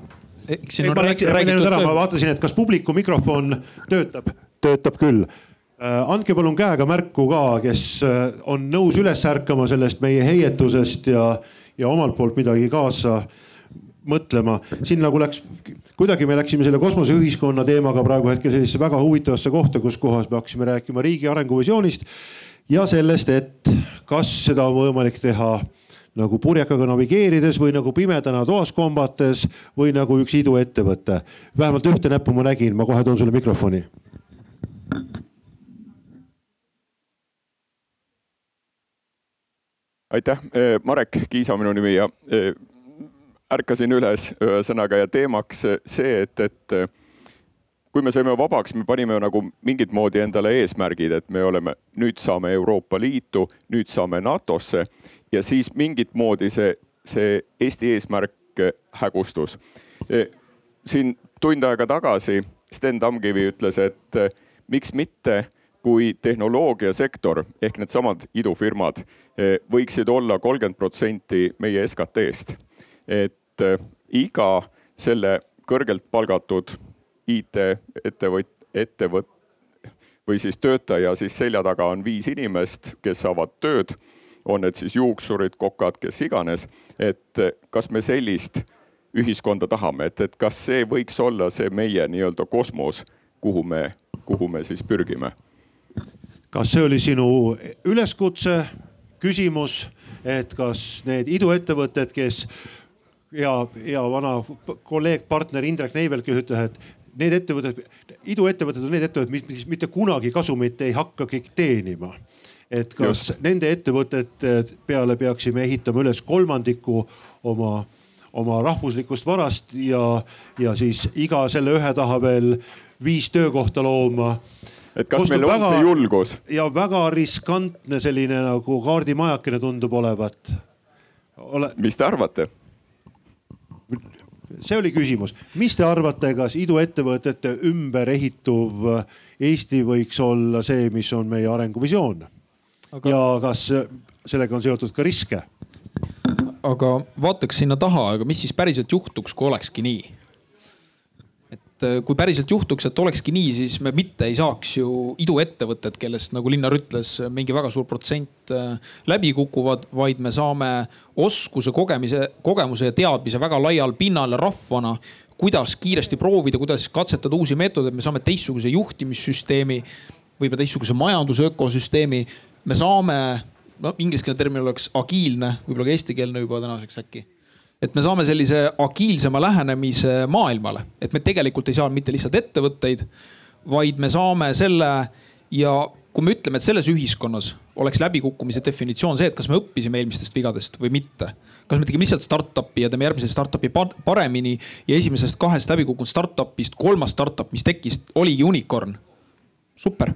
ei, ma läksin, ma ei läinud ära, ma vaatasin, et kas publiku mikrofon töötab, töötab küll äh, andke palun käega märku ka, kes äh, on nõus üles ärkama sellest meie heietusest ja, ja omalt poolt midagi kaasa mõtlema. siin nagu läks, kuidagi me läksime selle kosmoseühiskonna teemaga praegu hetkel sellisesse väga huvitavasse kohta, kus kohas me hakkasime rääkima riigi arenguvisioonist ja sellest, et kas seda on võimalik teha nagu purjekaga navigeerides või nagu pimedana toas kombates või nagu üks iduettevõte. vähemalt ühte näppu ma nägin, ma kohe toon sulle mikrofoni. aitäh, Marek Kiisa minu nimi ja ärkasin üles ühesõnaga ja teemaks see, et, et kui me saime vabaks, me panime nagu mingit moodi endale eesmärgid, et me oleme, nüüd saame Euroopa Liitu, nüüd saame NATO-sse ja siis mingit moodi see, see Eesti eesmärk hägustus. E, siin tund aega tagasi Sten Tamkivi ütles, et miks mitte, kui tehnoloogiasektor ehk needsamad idufirmad e, võiksid olla kolmkümmend protsenti meie SKT-st. Et iga selle kõrgelt palgatud IT-ettevõt-, ettevõtte või siis töötaja siis selja taga on viis inimest, kes saavad tööd, on need siis juuksurid, kokad, kes iganes. et kas me sellist ühiskonda tahame, et, et kas see võiks olla see meie nii-öelda kosmos, kuhu me, kuhu me siis pürgime? kas see oli sinu üleskutse, küsimus, et kas need iduettevõtted, kes ja, ja vana kolleeg, partner Indrek Neiveltki ütles, et need ettevõtted, iduettevõtted on need ettevõtted, mis mitte kunagi kasumit ei hakkagi teenima. et kas Just. nende ettevõtete peale peaksime ehitama üles kolmandiku oma, oma rahvuslikust varast ja, ja siis iga selle ühe taha veel viis töökohta looma et kas meil on väga, see julgus? ja väga riskantne selline nagu kaardimajakene tundub olevat Ole.... mis te arvate? See oli küsimus, mis te arvate, kas iduettevõtete ümber ehituv Eesti võiks olla see, mis on meie arenguvisioon aga...? ja kas sellega on seotud ka riske? aga vaataks sinna taha, aga mis siis päriselt juhtuks, kui olekski nii? Et äh, kui päriselt juhtuks, et olekski nii, siis me mitte ei saaks ju iduettevõtted, kellest nagu Linnar ütles, mingi väga suur protsent äh, läbi kukuvad, vaid me saame oskuse, kogemise, kogemuse ja teadmise väga laial pinnal rahvana kuidas kiiresti proovida, kuidas katsetada uusi meetodeid, me saame teistsuguse juhtimissüsteemi, võib-olla teistsuguse majandusökosüsteemi. me saame, no ingliskeelne termin oleks agiilne, võib-olla ka eestikeelne juba tänaseks äkki et me saame sellise agiilsema lähenemise maailmale, et me tegelikult ei saa mitte lihtsalt ettevõtteid, vaid me saame selle ja kui me ütleme, et selles ühiskonnas oleks läbikukkumise definitsioon see, et kas me õppisime eelmistest vigadest või mitte. kas me tegime lihtsalt startup'i ja teeme järgmise startup'i paremini ja esimesest kahest läbikukkunud startup'ist kolmas startup, mis tekkis, oligi unicorn. super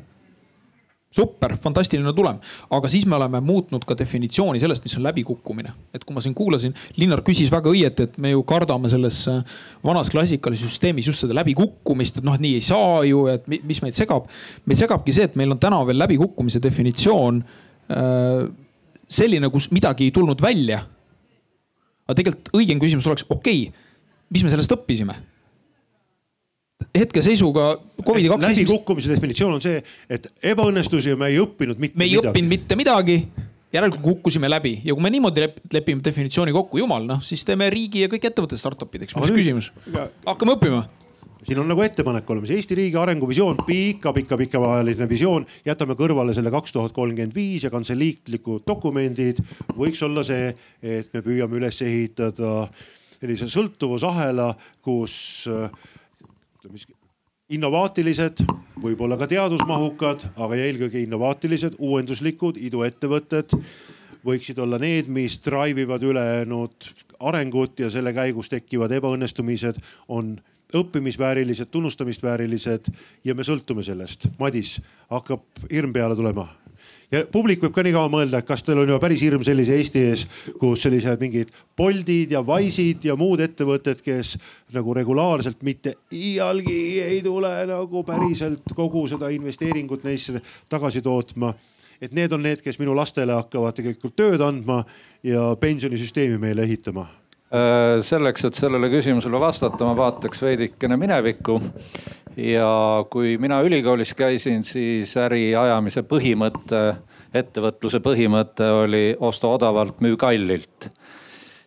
super, fantastiline tulem, aga siis me oleme muutnud ka definitsiooni sellest, mis on läbikukkumine. et kui ma siin kuulasin, Linnar küsis väga õieti, et me ju kardame selles äh, vanas klassikalises süsteemis just seda läbikukkumist, et noh, et nii ei saa ju, et mis meid segab. meid segabki see, et meil on täna veel läbikukkumise definitsioon äh, selline, kus midagi ei tulnud välja. aga tegelikult õigem küsimus oleks, okei okay,, mis me sellest õppisime hetkeseisuga Covidi kaks. läbikukkumise definitsioon on see, et ebaõnnestus ja me ei õppinud mitte midagi. me ei midagi. õppinud mitte midagi järelikult kukkusime läbi ja kui me niimoodi lep lepime definitsiooni kokku, jumal, noh siis teeme riigi ja kõik ettevõtted startup'ideks, mis küsimus, hakkame õppima siin on nagu ettepanek olemas, Eesti riigi arenguvisioon pika, pika, pikaajaline visioon, jätame kõrvale selle kaks tuhat kolmkümmend viis ja kantseliitlikud dokumendid. võiks olla see, et me püüame üles ehitada sellise sõltuvusahela, kus äh, ütleme innovaatilised, võib-olla ka teadusmahukad, aga eelkõige innovaatilised, uuenduslikud iduettevõtted võiksid olla need, mis drive ivad ülejäänud arengut ja selle käigus tekkivad ebaõnnestumised on õppimisväärilised, tunnustamist väärilised ja me sõltume sellest. Madis hakkab hirm peale tulema ja publik võib ka nii kaua mõelda, et kas teil on juba päris hirm sellise Eesti ees, kus sellised mingid Boltid ja Wise'id ja muud ettevõtted, kes nagu regulaarselt mitte iialgi ei tule nagu päriselt kogu seda investeeringut neisse tagasi tootma. Et need on need, kes minu lastele hakkavad tegelikult tööd andma ja pensionisüsteemi meile ehitama selleks, et sellele küsimusele vastata, ma vaataks veidikene minevikku ja kui mina ülikoolis käisin, siis äri ajamise põhimõte, ettevõtluse põhimõte oli osta odavalt, müü kallilt.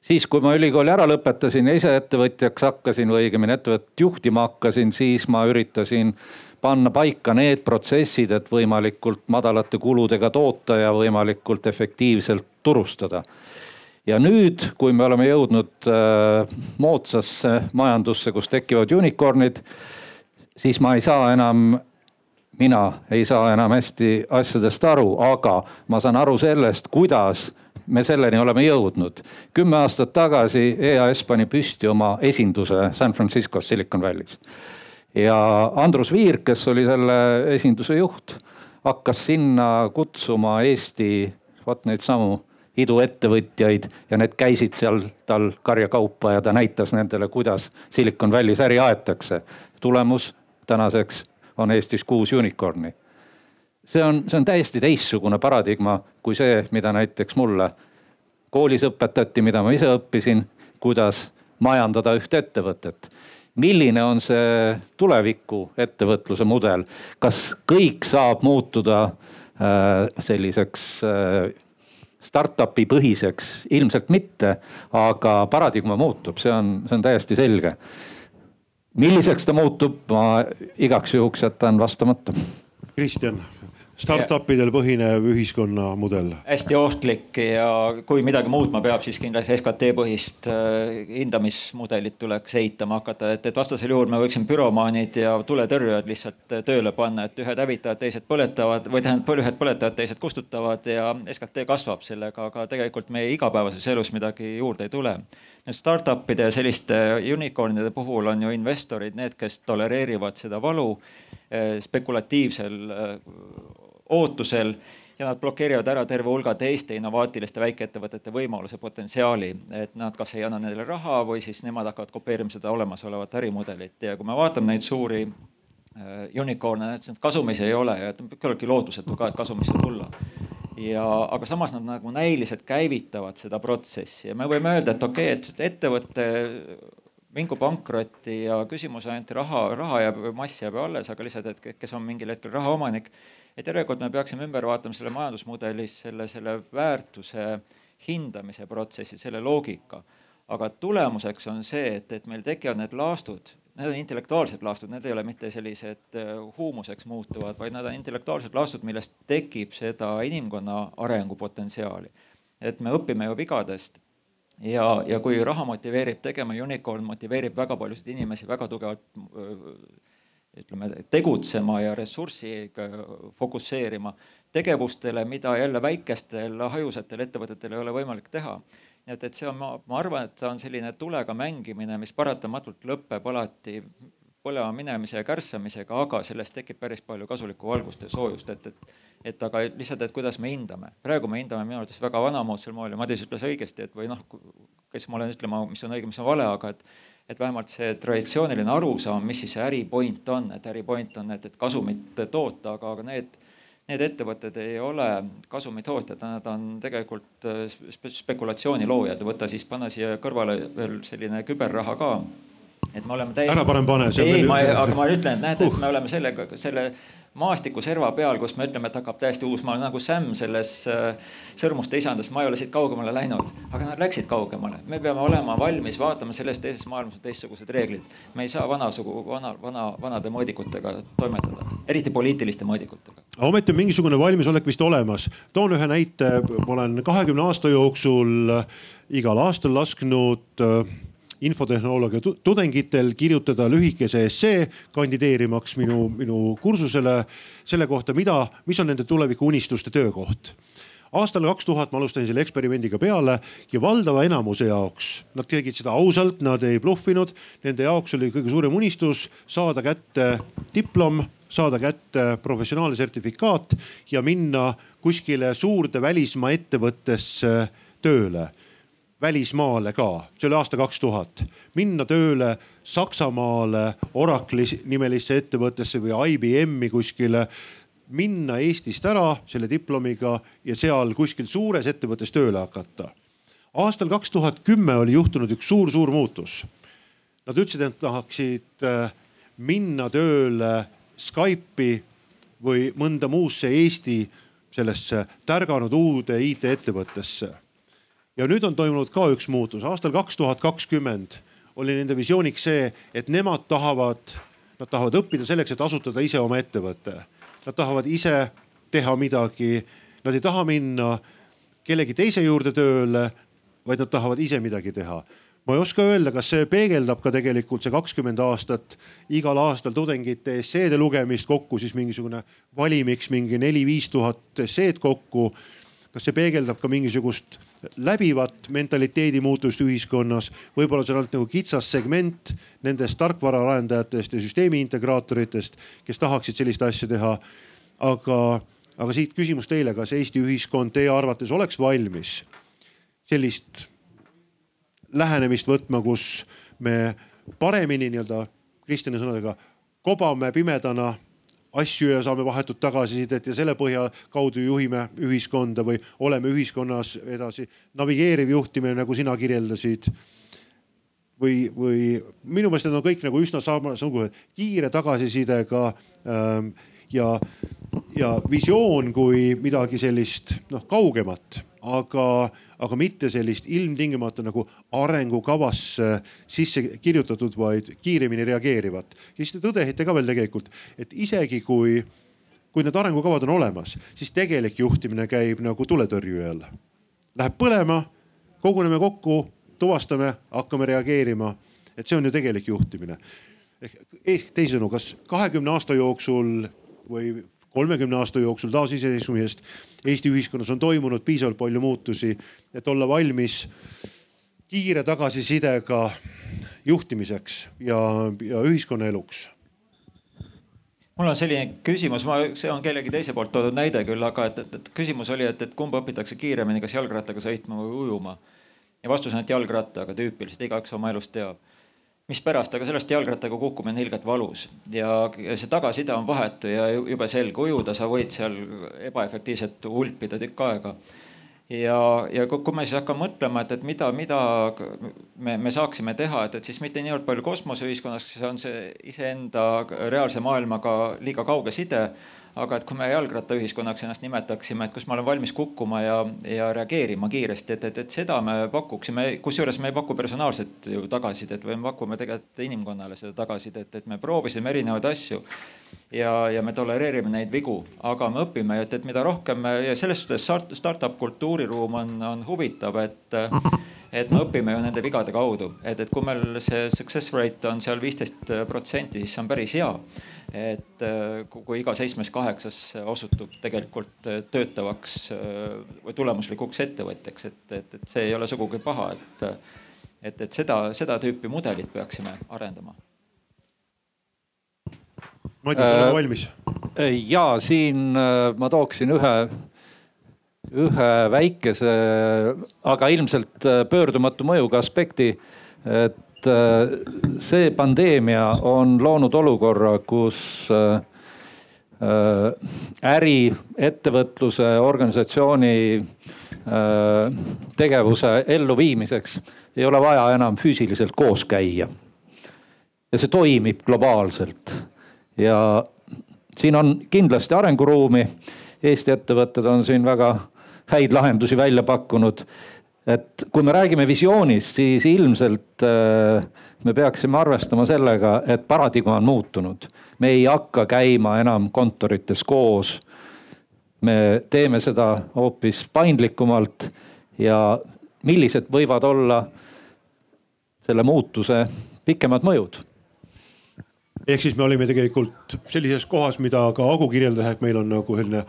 siis, kui ma ülikooli ära lõpetasin ja ise ettevõtjaks hakkasin või õigemini ettevõtet juhtima hakkasin, siis ma üritasin panna paika need protsessid, et võimalikult madalate kuludega toota ja võimalikult efektiivselt turustada ja nüüd, kui me oleme jõudnud äh, moodsasse majandusse, kus tekivad unicorn'id siis ma ei saa enam, mina ei saa enam hästi asjadest aru, aga ma saan aru sellest, kuidas me selleni oleme jõudnud. kümme aastat tagasi EAS pani püsti oma esinduse San Franciscos Silicon Valley's. ja Andrus Viir, kes oli selle esinduse juht, hakkas sinna kutsuma Eesti vot neid samu iduettevõtjaid ja need käisid seal tal karjakaupa ja ta näitas nendele, kuidas Silicon Valley's äri aetakse. tulemus tänaseks on Eestis kuus unicorn'i. see on, see on täiesti teistsugune paradigma kui see, mida näiteks mulle koolis õpetati, mida ma ise õppisin, kuidas majandada ühte ettevõtet. milline on see tuleviku ettevõtluse mudel, kas kõik saab muutuda äh, selliseks äh, startup'i põhiseks, ilmselt mitte, aga paradigma muutub, see on, see on täiesti selge. milliseks ta muutub, ma igaks juhuks jätan vastamata. Kristjan, startupidel põhinev ühiskonnamudel. hästi ohtlik ja kui midagi muutma peab, siis kindlasti SKT põhist äh, hindamismudelit tuleks eitama hakata, et, et vastasel juhul me võiksime büromaanid ja tuletõrjujad lihtsalt tööle panna, et ühed hävitavad, teised põletavad või tähendab, ühed põletavad, teised kustutavad ja SKT kasvab sellega, aga tegelikult meie igapäevases elus midagi juurde ei tule Need startup'ide ja selliste unicorn'ide puhul on ju investorid need, kes tolereerivad seda valu eh, spekulatiivsel eh, ootusel ja nad blokeerivad ära terve hulga teiste innovaatiliste väikeettevõtete võimaluse potentsiaali, et nad kas ei anna neile raha või siis nemad hakkavad kopeerima seda olemasolevat ärimudelit ja kui me vaatame neid suuri eh, unicorn'e, et kasumis ei ole ja küllaltki lootusetu ka, et kasumisse tulla ja, aga samas nad nagu näiliselt käivitavad seda protsessi ja me võime öelda, et okei okay,, et ettevõte mingu pankrotti ja küsimus on ainult raha, raha jääb, mass jääb alles, aga lihtsalt, et kes on mingil hetkel rahaomanik. Et järelikult me peaksime ümber vaatama selle majandusmudelis selle, selle väärtuse hindamise protsessi, selle loogika. aga tulemuseks on see, et, et meil tekivad need laastud need on intellektuaalsed laastud, need ei ole mitte sellised äh, huumuseks muutuvad, vaid nad on intellektuaalsed laastud, millest tekib seda inimkonna arengupotentsiaali. et me õpime ju vigadest ja, ja kui raha motiveerib tegema, unicorn motiveerib väga paljusid inimesi väga tugevalt äh, ütleme tegutsema ja ressurssi fokusseerima tegevustele, mida jälle väikestel hajusatel ettevõtetel ei ole võimalik teha nii et, et see on, ma, ma arvan, et see on selline tulega mängimine, mis paratamatult lõpeb alati põlema minemise ja kärssamisega, aga sellest tekib päris palju kasulikku valgust ja soojust, et, et, et aga lihtsalt, et kuidas me hindame. praegu me hindame minu arvates väga vanamoodsal moel ja Madis ütles õigesti, et või noh, kes ma olen ütlema, mis on õige, mis on vale, aga et, et vähemalt see traditsiooniline arusaam, mis siis see äri point on, et äri point on, et, et kasumit toota, aga, aga need need ettevõtted ei ole kasumitootjad, nad on tegelikult äh, spekulatsiooni loojad. võta siis, panna siia kõrvale veel selline küberraha ka et me oleme täiesti. ära parem pane. ei, ma, aga ma ütlen, et näete uh., et me oleme sellega, selle maastikuserva peal, kus me ütleme, et hakkab täiesti uus, ma olen nagu Sam selles äh, Sõrmuste isandas, ma ei ole siit kaugemale läinud, aga nad läksid kaugemale. me peame olema valmis vaatama, selles teises maailmas on teistsugused reeglid. me ei saa vanasugu, vana, vana, vanade mõõdikutega toimetada, eriti poliitiliste mõõdikutega. ometi on mingisugune valmisolek vist olemas. toon ühe näite, ma olen kahekümne aasta jooksul igal aastal lasknud äh, infotehnoloogia tudengitel kirjutada lühikese essee kandideerimaks minu, minu kursusele selle kohta, mida, mis on nende tulevikuunistuste töökoht aastal kaks tuhat ma alustasin selle eksperimendiga peale ja valdava enamuse jaoks, nad tegid seda ausalt, nad ei bluffinud. Nende jaoks oli kõige suurem unistus saada kätte diplom, saada kätte professionaalne sertifikaat ja minna kuskile suurde välismaa ettevõttesse tööle välismaale ka, see oli aasta kaks tuhat, minna tööle Saksamaale Oracle'i nimelisse ettevõttesse või IBM-i kuskile minna Eestist ära selle diplomiga ja seal kuskil suures ettevõttes tööle hakata. aastal kaks tuhat kümme oli juhtunud üks suur-suur muutus. Nad ütlesid, et tahaksid äh, minna tööle Skype'i või mõnda muusse Eesti sellesse tärganud uude IT-ettevõttesse ja nüüd on toimunud ka üks muutus. aastal kaks tuhat kakskümmend oli nende visiooniks see, et nemad tahavad, nad tahavad õppida selleks, et asutada ise oma ettevõte. Nad tahavad ise teha midagi, nad ei taha minna kellegi teise juurde tööle, vaid nad tahavad ise midagi teha ma ei oska öelda, kas see peegeldab ka tegelikult see kakskümmend aastat igal aastal tudengite esseede lugemist kokku siis mingisugune valimiks mingi neli-viis tuhat esseed kokku. kas see peegeldab ka mingisugust läbivat mentaliteedi muutust ühiskonnas. võib-olla see on ainult nagu kitsas segment nendest tarkvaraarendajatest ja süsteemi integraatoritest, kes tahaksid sellist asja teha. aga, aga siit küsimus teile, kas Eesti ühiskond teie arvates oleks valmis sellist lähenemist võtma, kus me paremini nii-öelda Kristjani sõnadega kobame pimedana asju ja saame vahetut tagasisidet ja selle põhja kaudu juhime ühiskonda või oleme ühiskonnas edasi. navigeeriv juhtimine, nagu sina kirjeldasid. või, või minu meelest need on kõik nagu üsna samasugune kiire tagasisidega ähm, ja, ja visioon kui midagi sellist noh kaugemat, aga, aga mitte sellist ilmtingimata nagu arengukavasse sisse kirjutatud, vaid kiiremini reageerivat. ja siis te tõdesite ka veel tegelikult, et isegi kui, kui need arengukavad on olemas, siis tegelik juhtimine käib nagu tuletõrjujal. Läheb põlema, koguneme kokku tuvastame, hakkame reageerima. et see on ju tegelik juhtimine. ehk, ehk teisisõnu, kas kahekümne aasta jooksul või kolmekümne aasta jooksul taasiseseisvumisest Eesti ühiskonnas on toimunud piisavalt palju muutusi, et olla valmis kiire tagasisidega juhtimiseks ja, ja ühiskonnaeluks mul on selline küsimus, ma, see on kellegi teise poolt toodud näide küll, aga et, et, et küsimus oli, et, et kumba õpitakse kiiremini, kas jalgrattaga sõitma või ujuma ja vastus on, et jalgrattaga tüüpiliselt, igaüks oma elust teab. Mispärast, aga sellest jalgrattaga kukkumine on ilgelt valus. Ja see tagasiside on vahetu ja jube selge, ujuda sa võid seal ebaefektiivselt ulpida tükk aega. Ja, ja kui me siis hakkame mõtlema, et, et mida, mida me, me saaksime teha, et, et siis mitte niivõrd palju kosmoseühiskonnas, see on see iseenda reaalse maailmaga liiga kauge side aga et kui me jalgrattaühiskonnaks ennast nimetaksime, et kus ma olen valmis kukkuma ja, ja reageerima kiiresti, et, et, et seda me pakuksime, kusjuures me ei paku personaalset ju tagasisidet, vaid me pakume tegelikult inimkonnale seda tagasisidet, et me proovisime erinevaid asju ja, ja me tolereerime neid vigu, aga me õpime, et, et mida rohkem ja selles suhtes start, startup kultuuriruum on, on huvitav, et et me õpime ju nende vigade kaudu, et, et kui meil see success rate on seal viisteist protsenti, siis see on päris hea. Et kui iga seitsmes-kaheksas osutub tegelikult töötavaks või tulemuslikuks ettevõtjaks, et, et, et see ei ole sugugi paha, et, et, et seda, seda tüüpi mudelit peaksime arendama. Madis, oleme valmis? ja siin ma tooksin ühe, ühe väikese, aga ilmselt pöördumatu mõjuga aspekti. et äh, see pandeemia on loonud olukorra, kus äh, äh, äri, ettevõtluse, organisatsiooni tegevuse elluviimiseks ei ole vaja enam füüsiliselt koos käia. ja see toimib globaalselt ja siin on kindlasti arenguruumi. Eesti ettevõtted on siin väga häid lahendusi välja pakkunud et kui me räägime visioonist, siis ilmselt äh, me peaksime arvestama sellega, et paradigma on muutunud. me ei hakka käima enam kontorites koos. me teeme seda hoopis paindlikumalt ja millised võivad olla selle muutuse pikemad mõjud ehk siis me olime tegelikult sellises kohas, mida ka Agu kirjeldas, et meil on nagu selline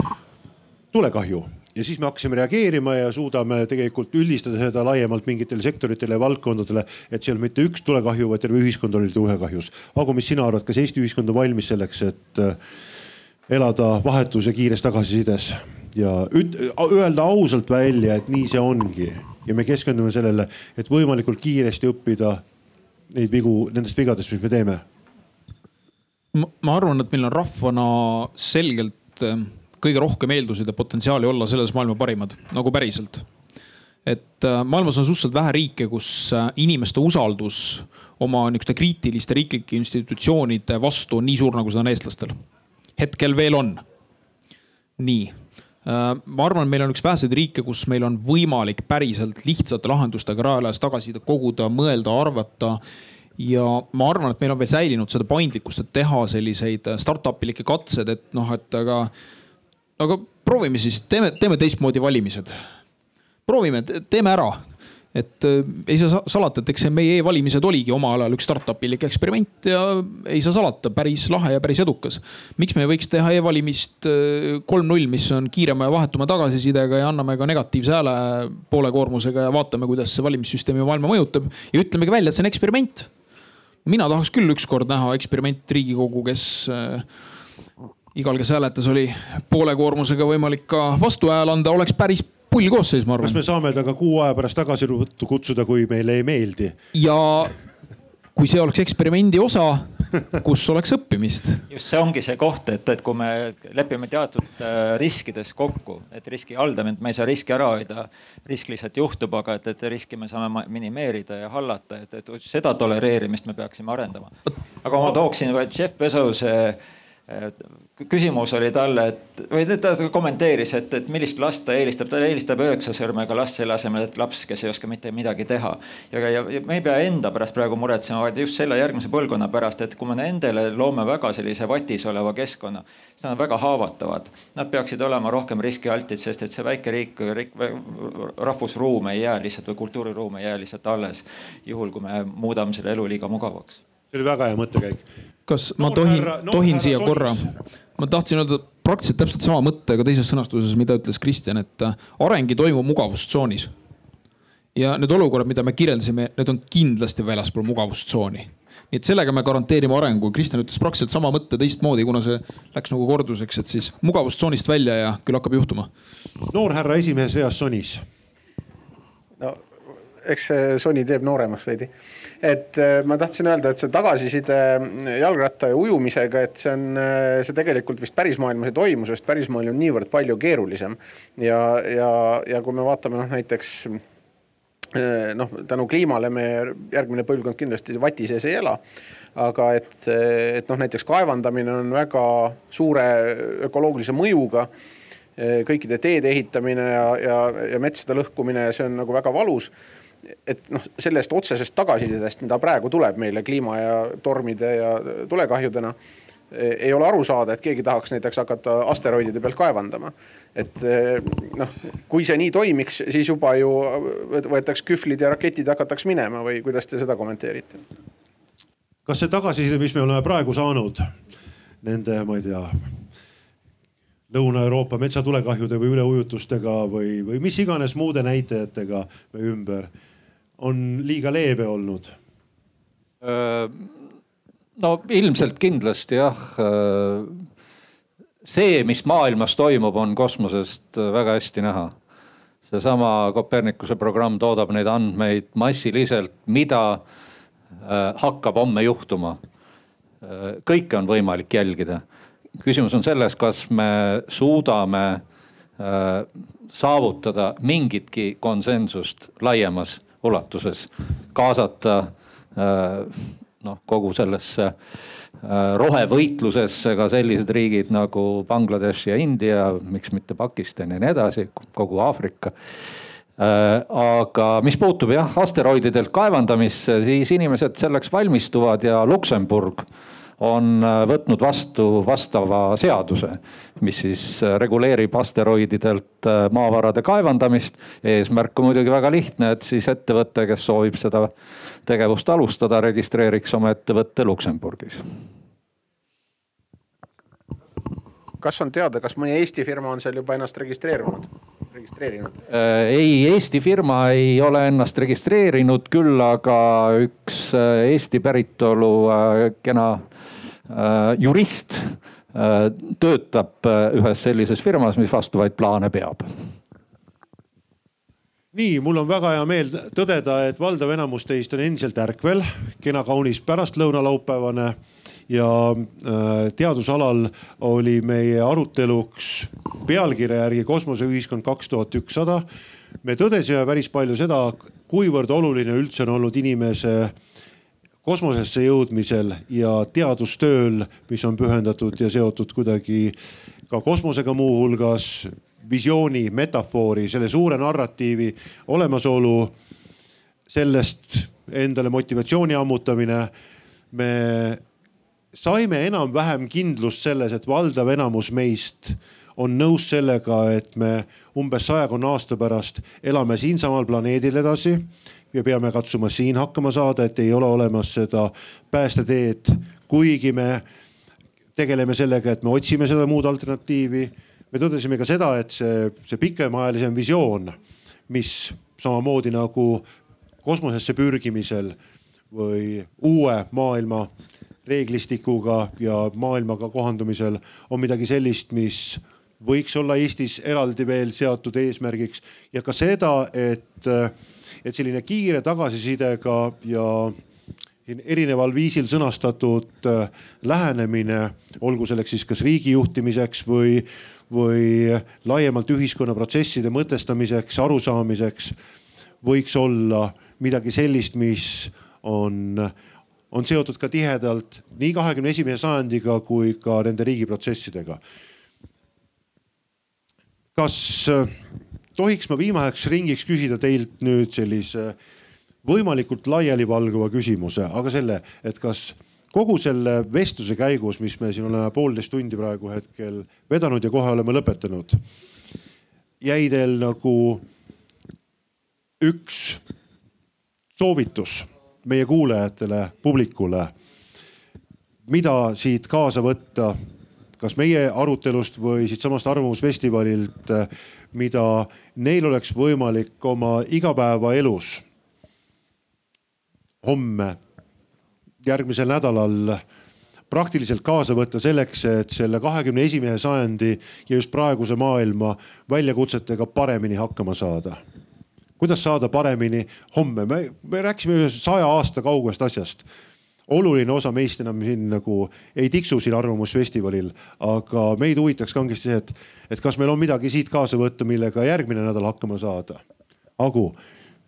tulekahju ja siis me hakkasime reageerima ja suudame tegelikult üldistada seda laiemalt mingitele sektoritele ja valdkondadele. et see ei ole mitte üks tulekahju, vaid terve ühiskond oli tulekahjus. Agu, mis sina arvad, kas Eesti ühiskond on valmis selleks, et äh, elada vahetus ja kiires tagasisides ja üt, öelda ausalt välja, et nii see ongi ja me keskendume sellele, et võimalikult kiiresti õppida neid vigu, nendest vigadest, mis me teeme. Ma arvan, et meil on rahvana selgelt äh, kõige rohkem eeldusi ja potentsiaali olla selles maailma parimad, nagu päriselt. et äh, maailmas on suhteliselt vähe riike, kus äh, inimeste usaldus oma niisuguste kriitiliste riiklike institutsioonide vastu on nii suur, nagu seda on eestlastel. hetkel veel on. nii ma arvan, meil on üks väheseid riike, kus meil on võimalik päriselt lihtsate lahendustega rajalas tagasisidet koguda, mõelda, arvata ja ma arvan, et meil on veel säilinud seda paindlikkust, et teha selliseid startup ilikke katsed, et noh, et aga aga proovime siis, teeme, teeme teistmoodi valimised. proovime, teeme ära et äh, ei saa salata, et eks see meie e-valimised oligi omal ajal üks startup'ilik eksperiment ja ei saa salata, päris lahe ja päris edukas. miks me ei võiks teha e-valimist äh, kolm-null, mis on kiirema ja vahetuma tagasisidega ja anname ka negatiivse hääle poole koormusega ja vaatame, kuidas see valimissüsteemi maailma mõjutab ja ütlemegi välja, et see on eksperiment. Mina tahaks küll ükskord näha eksperiment Riigikogu, kes äh, igal, kes hääletas, oli poole koormusega võimalik ka vastuhääl anda, oleks päris pull koosseis, ma arvan. kas me saame ta ka kuu aja pärast tagasi kutsuda, kui meile ei meeldi? ja kui see oleks eksperimendi osa, kus oleks õppimist. just see ongi see koht, et, et kui me lepime teatud äh, riskides kokku, et riski haldamine, me ei saa riski ära hoida. risk lihtsalt juhtub, aga et, et riski me saame minimeerida ja hallata, et, et seda tolereerimist me peaksime arendama. aga ma tooksin vaid Jeff Bezose küsimus oli talle, et või ta kommenteeris, et, et millist last ta eelistab, ta eelistab üheksa sõrmega last selle asemel, et laps, kes ei oska mitte midagi teha. ja, ja, ja me ei pea enda pärast praegu muretsema, vaid just selle järgmise põlvkonna pärast, et kui me nendele loome väga sellise vatis oleva keskkonna, siis nad on väga haavatavad. Nad peaksid olema rohkem riskialtid, sest et see väike riik, riik, rahvusruum ei jää lihtsalt või kultuuriruum ei jää lihtsalt alles. juhul, kui me muudame selle elu liiga mugavaks. see oli väga hea mõttekäik kas ma tohin, tohin siia korra? Ma tahtsin öelda praktiliselt täpselt sama mõtte, aga teises sõnastuses, mida ütles Kristjan, et äh, areng ei toimu mugavustsoonis. ja need olukorrad, mida me kirjeldasime, need on kindlasti väljaspool mugavustsooni. nii et sellega me garanteerime arengu. Kristjan ütles praktiliselt sama mõtte teistmoodi, kuna see läks nagu korduseks, et siis mugavustsoonist välja ja küll hakkab juhtuma. noor härra esimees reas Sonis. no eks see Sony teeb nooremaks veidi et äh, ma tahtsin öelda, et see tagasiside jalgratta ja ujumisega, et see on, äh, see tegelikult vist pärismaailmas ei toimu, sest pärismaailm on niivõrd palju keerulisem. ja, ja, ja kui me vaatame noh näiteks äh, noh, tänu kliimale me järgmine põlvkond kindlasti vati sees ei ela. aga et, et noh, näiteks kaevandamine on väga suure ökoloogilise mõjuga kõikide teede ehitamine ja, ja, ja metsade lõhkumine, see on nagu väga valus et noh, sellest otsesest tagasisidest, mida praegu tuleb meile kliima ja tormide ja tulekahjudena ei ole aru saada, et keegi tahaks näiteks hakata asteroidide pealt kaevandama. et noh, kui see nii toimiks, siis juba ju võetaks kühvlid ja raketid ja hakataks minema või kuidas te seda kommenteerite? kas see tagasiside, mis me oleme praegu saanud nende, ma ei tea, Lõuna-Euroopa metsatulekahjude või üleujutustega või, või mis iganes muude näitajatega ümber on liiga leebe olnud? no ilmselt kindlasti jah. see, mis maailmas toimub, on kosmosest väga hästi näha. seesama Kopernikuse programm toodab neid andmeid massiliselt, mida hakkab homme juhtuma. kõike on võimalik jälgida. küsimus on selles, kas me suudame saavutada mingitki konsensust laiemas ulatuses kaasata äh, noh, kogu sellesse äh, rohevõitlusesse ka sellised riigid nagu Bangladesh ja India, miks mitte Pakistan ja nii edasi, kogu Aafrika. Äh, aga mis puutub jah asteroididelt kaevandamisse, siis inimesed selleks valmistuvad ja Luksemburg on äh, võtnud vastu vastava seaduse, mis siis äh, reguleerib asteroididelt äh, maavarade kaevandamist. eesmärk on muidugi väga lihtne, et siis ettevõte, kes soovib seda tegevust alustada, registreeriks oma ettevõtte Luksemburgis kas on teada, kas mõni Eesti firma on seal juba ennast registreerunud, registreerinud? ei, Eesti firma ei ole ennast registreerinud, küll aga üks Eesti päritolu kena Äh, jurist äh, töötab äh, ühes sellises firmas, mis vastavaid plaane peab nii, mul on väga hea meel tõdeda, et valdav enamus teist on endiselt ärkvel, kena kaunis pärastlõunalaupäevane ja teadusalal oli meie aruteluks pealkirja järgi kosmoseühiskond kaks tuhat ükssada. me tõdesime päris palju seda, kuivõrd oluline üldse on olnud inimese kosmosesse jõudmisel ja teadustööl, mis on pühendatud ja seotud kuidagi ka kosmosega muuhulgas, visiooni, metafoori, selle suure narratiivi olemasolu, sellest endale motivatsiooni ammutamine. me saime enam-vähem kindlust selles, et valdav enamus meist on nõus sellega, et me umbes sajakonna aasta pärast elame siinsamal planeedil edasi ja peame katsuma siin hakkama saada, et ei ole olemas seda päästeteed, kuigi me tegeleme sellega, et me otsime seda muud alternatiivi. me tõdesime ka seda, et see, see pikemaajalisem visioon, mis samamoodi nagu kosmosesse pürgimisel või uue maailma reeglistikuga ja maailmaga kohandumisel on midagi sellist, mis võiks olla Eestis eraldi veel seatud eesmärgiks. Ja ka seda, et et selline kiire tagasisidega ja erineval viisil sõnastatud äh, lähenemine, olgu selleks siis kas riigi juhtimiseks või, või laiemalt ühiskonnaprotsesside mõtestamiseks, arusaamiseks, võiks olla midagi sellist, mis on, on seotud ka tihedalt nii kahekümne esimese sajandiga kui ka nende riigiprotsessidega. kas äh, tohiks ma viimaseks ringiks küsida teilt nüüd sellise võimalikult laialivalguva küsimuse, aga selle, et kas kogu selle vestluse käigus, mis me siin oleme poolteist tundi praegu hetkel vedanud ja kohe oleme lõpetanud, jäi teil nagu üks soovitus meie kuulajatele, publikule, mida siit kaasa võtta, kas meie arutelust või siitsamast Arvamusfestivalilt, mida neil oleks võimalik oma igapäevaelus homme, järgmisel nädalal praktiliselt kaasa võtta selleks, et selle kahekümne esimese sajandi ja just praeguse maailma väljakutsetega paremini hakkama saada? Kuidas saada paremini homme, me, me rääkisime ühest saja aasta kaugest asjast oluline osa meist enam siin nagu ei tiksu siin Arvamusfestivalil, aga meid huvitaks kangesti see, et, et kas meil on midagi siit kaasa võtta, millega järgmine nädal hakkama saada. Agu,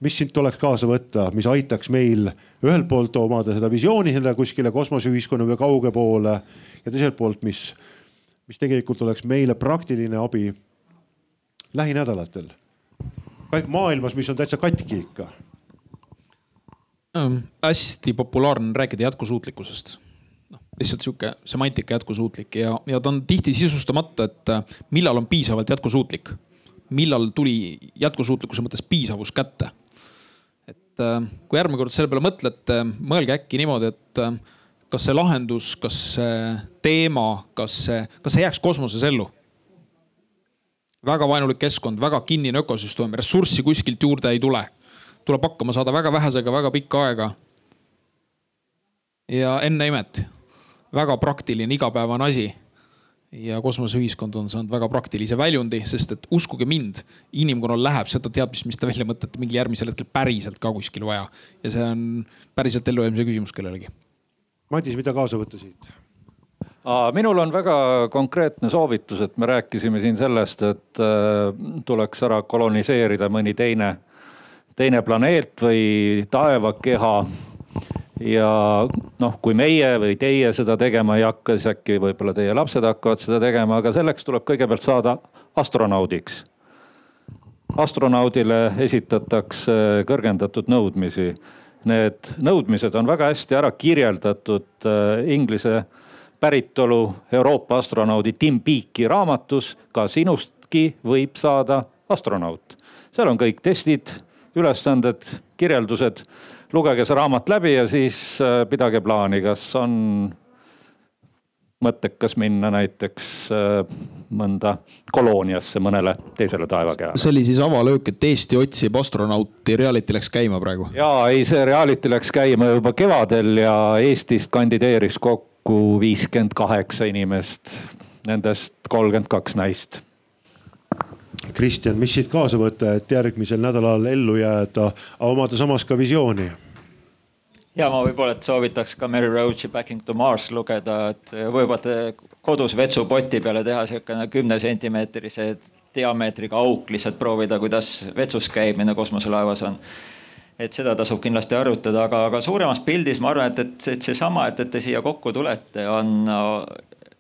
mis siit oleks kaasa võtta, mis aitaks meil ühelt poolt omada seda visiooni selle kuskile kosmoseühiskonna või kauge poole ja teiselt poolt, mis, mis tegelikult oleks meile praktiline abi lähinädalatel. Maailmas, mis on täitsa katki ikka ähm,. hästi populaarne on rääkida jätkusuutlikkusest noh, lihtsalt sihuke semantika jätkusuutlik ja, ja ta on tihti sisustamata, et äh, millal on piisavalt jätkusuutlik. millal tuli jätkusuutlikkuse mõttes piisavus kätte et äh, kui järgmine kord selle peale mõtlete, mõelge äkki niimoodi, et äh, kas see lahendus, kas see teema, kas see, kas see jääks kosmoses ellu? Väga vaenulik keskkond, väga kinnine ökosüsteem, ressurssi kuskilt juurde ei tule. tuleb hakkama saada väga vähesega väga pikka aega. ja enne imet, väga praktiline igapäevane asi ja kosmoseühiskond on saanud väga praktilise väljundi, sest et uskuge mind, inimkonnal läheb seda teadmist, mis te välja mõtlete, mingil järgmisel hetkel päriselt ka kuskil vaja. ja see on päriselt ellujäämise küsimus kellelegi. Madis, mida kaasa võtta siit? Minul on väga konkreetne soovitus, et me rääkisime siin sellest, et äh, tuleks ära koloniseerida mõni teine, teine planeet või taevakeha ja noh, kui meie või teie seda tegema ei hakka, siis äkki võib-olla teie lapsed hakkavad seda tegema, aga selleks tuleb kõigepealt saada astronaudiks. astronaudile esitatakse kõrgendatud nõudmisi. Need nõudmised on väga hästi ära kirjeldatud äh, inglise päritolu Euroopa astronaudi Tim Peake'i raamatus. ka sinustki võib saada astronaut. seal on kõik testid, ülesanded, kirjeldused lugege see raamat läbi ja siis äh, pidage plaani, kas on mõttekas minna näiteks äh, mõnda kolooniasse, mõnele teisele taevakehale. see oli siis avalöök, et Eesti otsib astronauti, reality läks käima praegu? ja ei, see reality läks käima juba kevadel ja Eestist kandideeris kokku viiskümmend kaheksa inimest, nendest kolmkümmend kaks naist Kristjan, mis siit kaasa võtta, et järgmisel nädalal ellu jääda, omada samas ka visiooni? ja ma võib-olla, et soovitaks ka Mary Roache'i Backing to Mars lugeda, et võib-olla kodus vetsupoti peale teha sihukene kümne sentimeetrise diameetriga auk, lihtsalt proovida, kuidas vetsus käimine kosmoselaevas on et seda tasub kindlasti arutada, aga, aga suuremas pildis ma arvan, et, et, et seesama, et, et te siia kokku tulete, on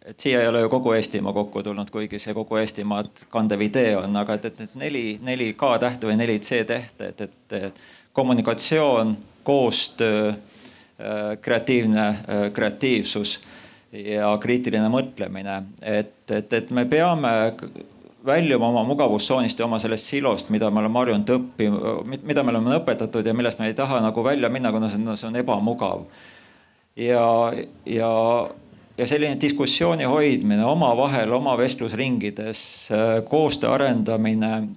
et siia ei ole ju kogu Eestimaa kokku tulnud, kuigi see kogu Eestimaad kandev idee on, aga et, et need neli, neli K-tähte või neli C-tähte, et, et, et kommunikatsioon, koostöö, äh, kreatiivne äh, kreatiivsus ja kriitiline mõtlemine, et, et, et me peame väljuma oma mugavustsoonist ja oma sellest silost, mida me oleme harjunud õppima, mida me oleme õpetatud ja millest me ei taha nagu välja minna, kuna see on, see on ebamugav. ja, ja ja selline diskussiooni hoidmine omavahel, oma vestlusringides, koostöö arendamine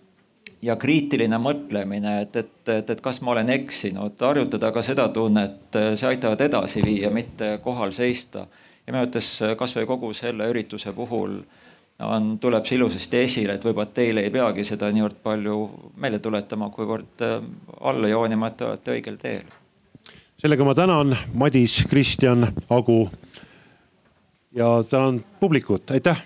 ja kriitiline mõtlemine, et, et, et, et kas ma olen eksinud, harjutada ka seda tunnet, see aitavad edasi viia, mitte kohal seista. ja minu arvates kasvõi kogu selle ürituse puhul on, tuleb see ilusasti esile, et võib-olla teile ei peagi seda niivõrd palju meelde tuletama, kuivõrd alla joonima, et te olete õigel teel sellega ma tänan Madis, Kristjan, Agu. ja tänan publikut, aitäh.